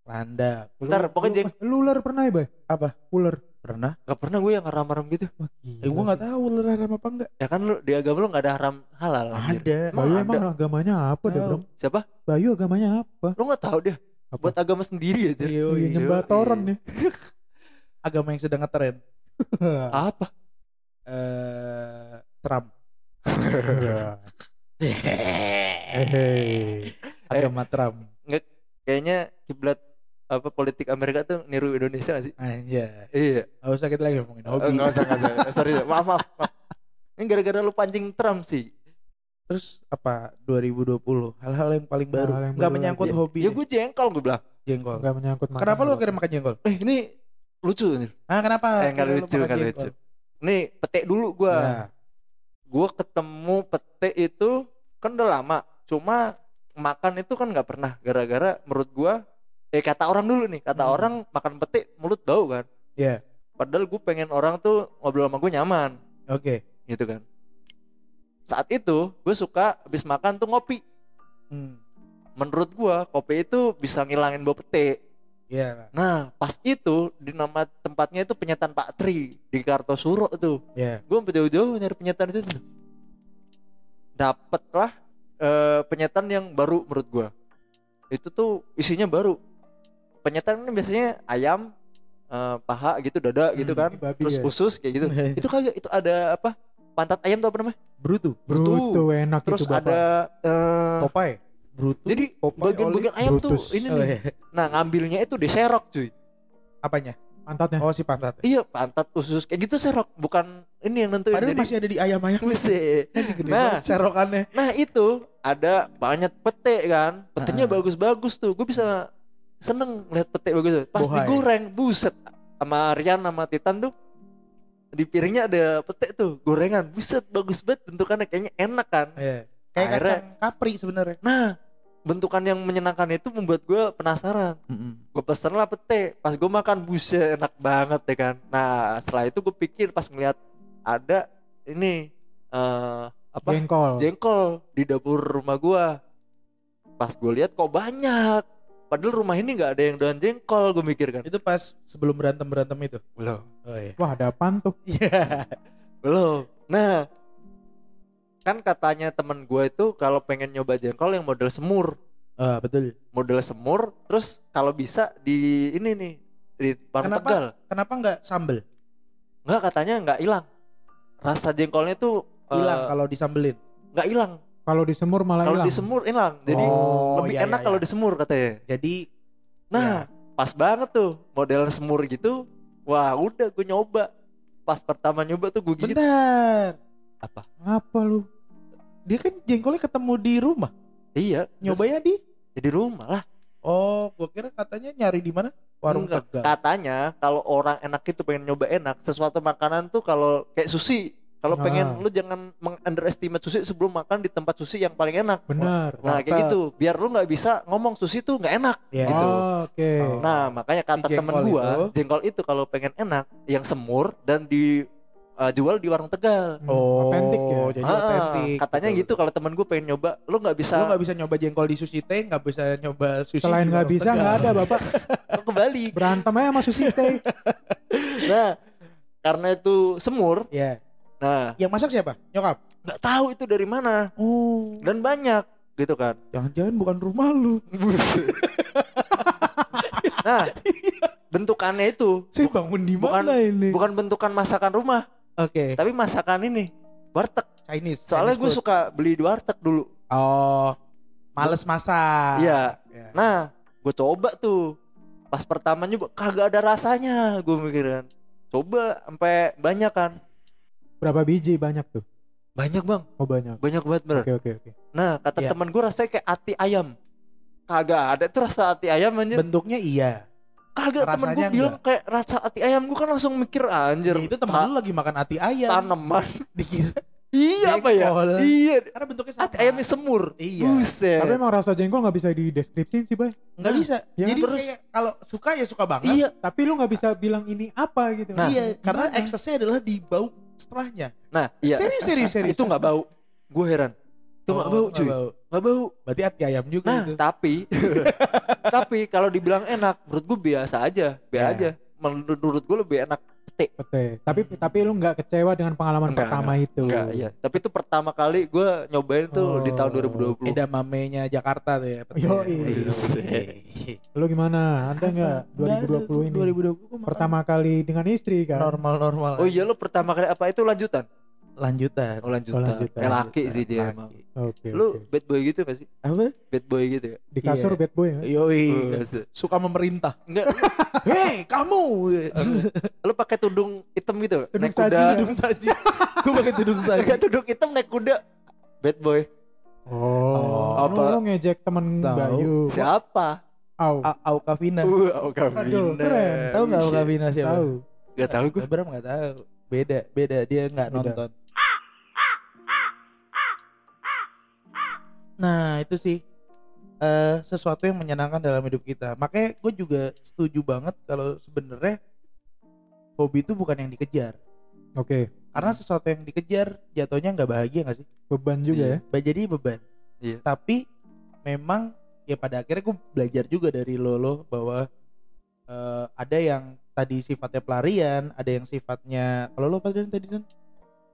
Landak. Ntar pokoknya jeng Lu ular pernah ya, Bay? Apa? Ular. Pernah? Gak pernah gue yang haram-haram gitu. Wah, Eh, gua nggak tahu ular haram apa enggak. Ya kan lu di agama lu nggak ada haram halal. anjir. Ada. Emang Bayu ada? emang agamanya apa deh. Bram? Siapa? Bayu agamanya apa? Lu nggak tahu dia. Apa? Buat agama sendiri aja. Iya, Iya, iya. nyembah toren ya. (laughs) Agama yang sedang ngetren. (laughs) Apa? Eh, Trump. (laughs) Hehehe. Agama Trump. Kayaknya kiblat apa politik Amerika tuh niru Indonesia gak sih? Anjay. Iya. Gak usah kita lagi ngomongin Oh, hobi. nggak usah, nggak usah. Sorry, maaf, maaf, maaf. Ini gara-gara lu pancing Trump sih. Terus apa 2020 hal-hal yang paling baru Hal-hal yang nggak baru menyangkut lagi. hobi Ya gue jengkol gue bilang. jengkol Nggak menyangkut makan kenapa lu akhirnya makan jengkol Eh ini lucu nih. ah kenapa Eh nggak lu lucu, nggak jengkol? lucu. Nih petek dulu gue. Ya. Gue ketemu petek itu kan udah lama. Cuma makan itu kan nggak pernah. Gara-gara menurut gue, eh kata orang dulu nih. Kata Hmm. orang makan petek mulut bau kan. Iya. Padahal gue pengen orang tuh ngobrol sama gue nyaman. oke Gitu kan. Saat itu gue suka habis makan tuh ngopi. Hmm. Menurut gue kopi itu bisa ngilangin bau petek. Iya. Nah, pas itu di nama tempatnya itu penyetan Pak Tri di Kartosuro tuh. Iya. Gue sampai jauh-jauh nyari penyetan itu. Dapatlah eh, penyetan yang baru menurut gue. Itu tuh isinya baru. Penyetan ini biasanya ayam, eh, paha gitu, dada gitu Hmm, kan. Babi Terus ya. usus kayak gitu. (laughs) itu kagak itu ada apa? Pantat ayam tuh apa namanya? Brutu. Brutu enak Terus itu Bapak. ada eh, Popeye. Brutu. jadi bagian-bagian ayam tuh Brutus. ini Olive. nih. Oh, iya. Nah, ngambilnya itu diserok cuy. Apanya? pantatnya. Oh si pantat. Iya, pantat usus kayak gitu serok, bukan ini yang nentuin. Padahal Jadi, masih ada di ayam-ayam. Buset. (laughs) Ini gede Nah. serokannya. Nah itu ada banyak pete kan, petenya Ah. bagus-bagus tuh. Gue bisa seneng lihat pete bagus. Pas Bohai. digoreng, buset. Sama Rian sama Titan tuh di piringnya ada pete tuh, gorengan. Buset, bagus banget bentukannya kayaknya enak kan. Iya. Kayak Akhirnya- kacang kapri sebenarnya. Nah, bentukan yang menyenangkan itu membuat gue penasaran. Gue pesen lah pete. Pas gue makan, buset enak banget ya kan. Nah, setelah itu gue pikir pas ngeliat ada ini eh apa? Jengkol. jengkol di dapur rumah gua. Pas gue lihat kok banyak. Padahal rumah ini nggak ada yang doyan jengkol, gue mikir kan. Itu pas sebelum berantem berantem itu. Belum. Oh iya. Wah, ada apaan tuh? (laughs) Iya. Belum. Nah, kan katanya temen gue itu kalau pengen nyoba jengkol yang model semur, Ah betul. model semur, terus kalau bisa di ini nih di warung Kenapa? Tegal. Kenapa nggak sambel? Nggak katanya nggak hilang. Rasa jengkolnya tuh Hilang kalau disambelin. nggak hilang. Kalau disemur malah Kalau hilang. disemur hilang. Jadi Oh, lebih iya, enak iya, kalau iya. disemur katanya. Jadi Nah, pas banget tuh model semur gitu. Wah, udah gue nyoba. pas pertama nyoba tuh gue gigit Bentar. Apa lu? Dia kan jengkolnya ketemu di rumah. iya Nyobanya di ya di rumah lah Oh, gua kira katanya nyari di mana? Warung Enggak. Tegal. katanya kalau orang enak itu pengen nyoba enak sesuatu makanan tuh kalau kayak sushi kalau Ah. pengen lu jangan meng-underestimate sushi sebelum makan di tempat sushi yang paling enak Benar. nah kayak Mantap. gitu biar lu nggak bisa ngomong sushi tuh nggak enak Ya. gitu. Oh, Oke. Oh. nah makanya kata Si temen gua itu. jengkol itu kalau pengen enak yang semur dan di uh, jual di warung tegal Hmm, Oh, Otentik ya. jadi Ah, otentik. katanya Betul, gitu kalau temen gue pengen nyoba lu nggak bisa Lu nggak bisa nyoba jengkol di sushi teh, nggak bisa nyoba sushi. Selain nggak bisa nggak ada bapak. (laughs) lu kembali Berantem aja sama Susi teh. (laughs) nah karena itu semur Ya. Nah Yang masak siapa? Nyokap. nggak tahu itu dari mana Oh. dan banyak gitu kan Jangan-jangan bukan rumah lu. (laughs) nah bentukannya itu Saya bangun di bukan- mana ini? bukan bentukan masakan rumah Oke. tapi masakan ini warteg Chinese. soalnya gue suka beli di warteg dulu Oh. Males masak. Iya. Ya. nah gue coba tuh pas pertama nyoba kagak ada rasanya gue mikirin coba sampai banyak kan Berapa biji banyak tuh? banyak bang Oh banyak. banyak banget bener Oke oke oke. nah kata Iya. teman gue rasanya kayak ati ayam kagak ada tuh rasa ati ayam anjir Bentuknya iya. kagak temen gue bilang kayak rasa ati ayam gue kan langsung mikir anjir Ya, itu teman lu lagi makan hati ayam. tanaman (laughs) Dikira. iya apa ya iya Karena bentuknya sama. ati ayamnya semur Iya. buset Tapi emang rasa jengkol nggak bisa dideskripsiin sih, Bay. Nggak Nah, bisa. ya Jadi terus- kayak kalau suka ya suka banget. iya Tapi lu nggak bisa bilang ini apa gitu. Nah, iya, karena eksesnya adalah di bau setelahnya. nah iya Serius, serius, (laughs) serius. itu nggak bau gue heran itu nggak Oh, bau cuy bau. nggak bau Berarti hati ayam juga nah itu. tapi (laughs) tapi kalau dibilang enak menurut gue biasa aja biasa Ya. aja menurut gue lebih enak pete Pete. Tapi tapi lu nggak kecewa dengan pengalaman Enggak, pertama itu. enggak iya tapi itu pertama kali gue nyobain tuh di tahun Oh. 2020 Edamamenya Jakarta tuh ya. pete. Yoi. Yoi. (laughs) Lu gimana? Ada nggak 2020 ini? 2020 gua makan Pertama kali dengan istri kan? normal-normal. oh iya lo pertama kali apa itu lanjutan Lanjutan. oh lanjutan, lanjutan. Eh, laki Lanjutan, sih dia emang Oke. lu oke. bad boy gitu gak sih Apa? bad boy gitu ya Di kasur Iya. bad boy ya? Yoi. Buset. Suka memerintah. enggak (laughs) Hei, kamu. lu pakai tudung hitam gitu Tudung naik saji, kuda tudung saji. (laughs) Gue pakai tudung saji. enggak tudung hitam naik kuda bad boy Oh, Apa? Lu, lu ngejek temen Tahu. Bayu. siapa Au. A- Auka Vina. uh Auka Aduh, Vina. keren. Tahu nggak Auka Vina siapa? Tahu. Gak tahu gue Bram nggak tahu. Beda, beda. Dia nggak Beda. nonton. Nah itu sih eh sesuatu yang menyenangkan dalam hidup kita. Makanya gue juga setuju banget kalau sebenarnya hobi itu bukan yang dikejar. Oke. Karena sesuatu yang dikejar jatuhnya nggak bahagia nggak sih? Beban juga Iya. ya. Jadi beban. Iya. Tapi memang ya pada akhirnya gue belajar juga dari Lolo bahwa eh, ada yang tadi sifatnya pelarian, ada yang sifatnya kalau lo apa Dan tadi Dan?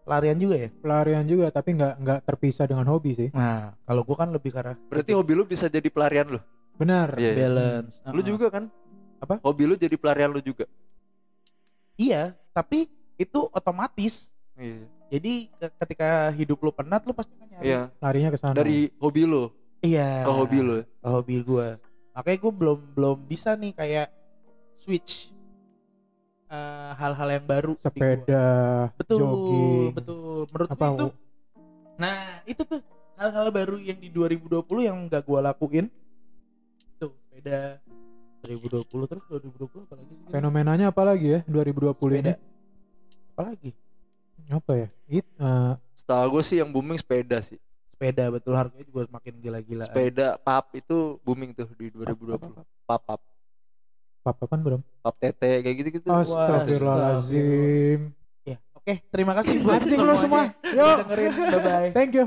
Pelarian juga ya? Pelarian juga tapi nggak nggak terpisah dengan hobi sih. Nah, kalau gue kan lebih arah berarti hobi lu bisa jadi pelarian lu Benar. Iya, iya. balance. lu Heeh. juga kan Apa? hobi lu jadi pelarian lu juga Iya, tapi itu otomatis. iya Jadi ke- ketika hidup lu penat lu pasti kan nyari. iya Larinya ke sana. dari hobi lu Iya. ke hobi lu Ke hobi gue. Makanya gue belum belum bisa nih kayak switch eh, hal-hal yang baru sepeda, betul jogging. betul. Menurut Apa? itu nah itu tuh hal-hal baru yang di 2020 yang gak gua lakuin. Tuh sepeda. 2020 terus 2020 apa lagi sih? Fenomenanya apa lagi ya 2020 ini? sepeda. Apa lagi? Apa ya? It, eh, setahu gue sih yang booming sepeda sih. Sepeda betul. Harganya juga semakin gila-gila sepeda pap itu booming tuh di 2020 pap pap apa apaan belum? pap tete kayak gitu gitu Astagfirullahaladzim. ya oke terima kasih buat semua. Yuk. Dengerin bye bye Thank you.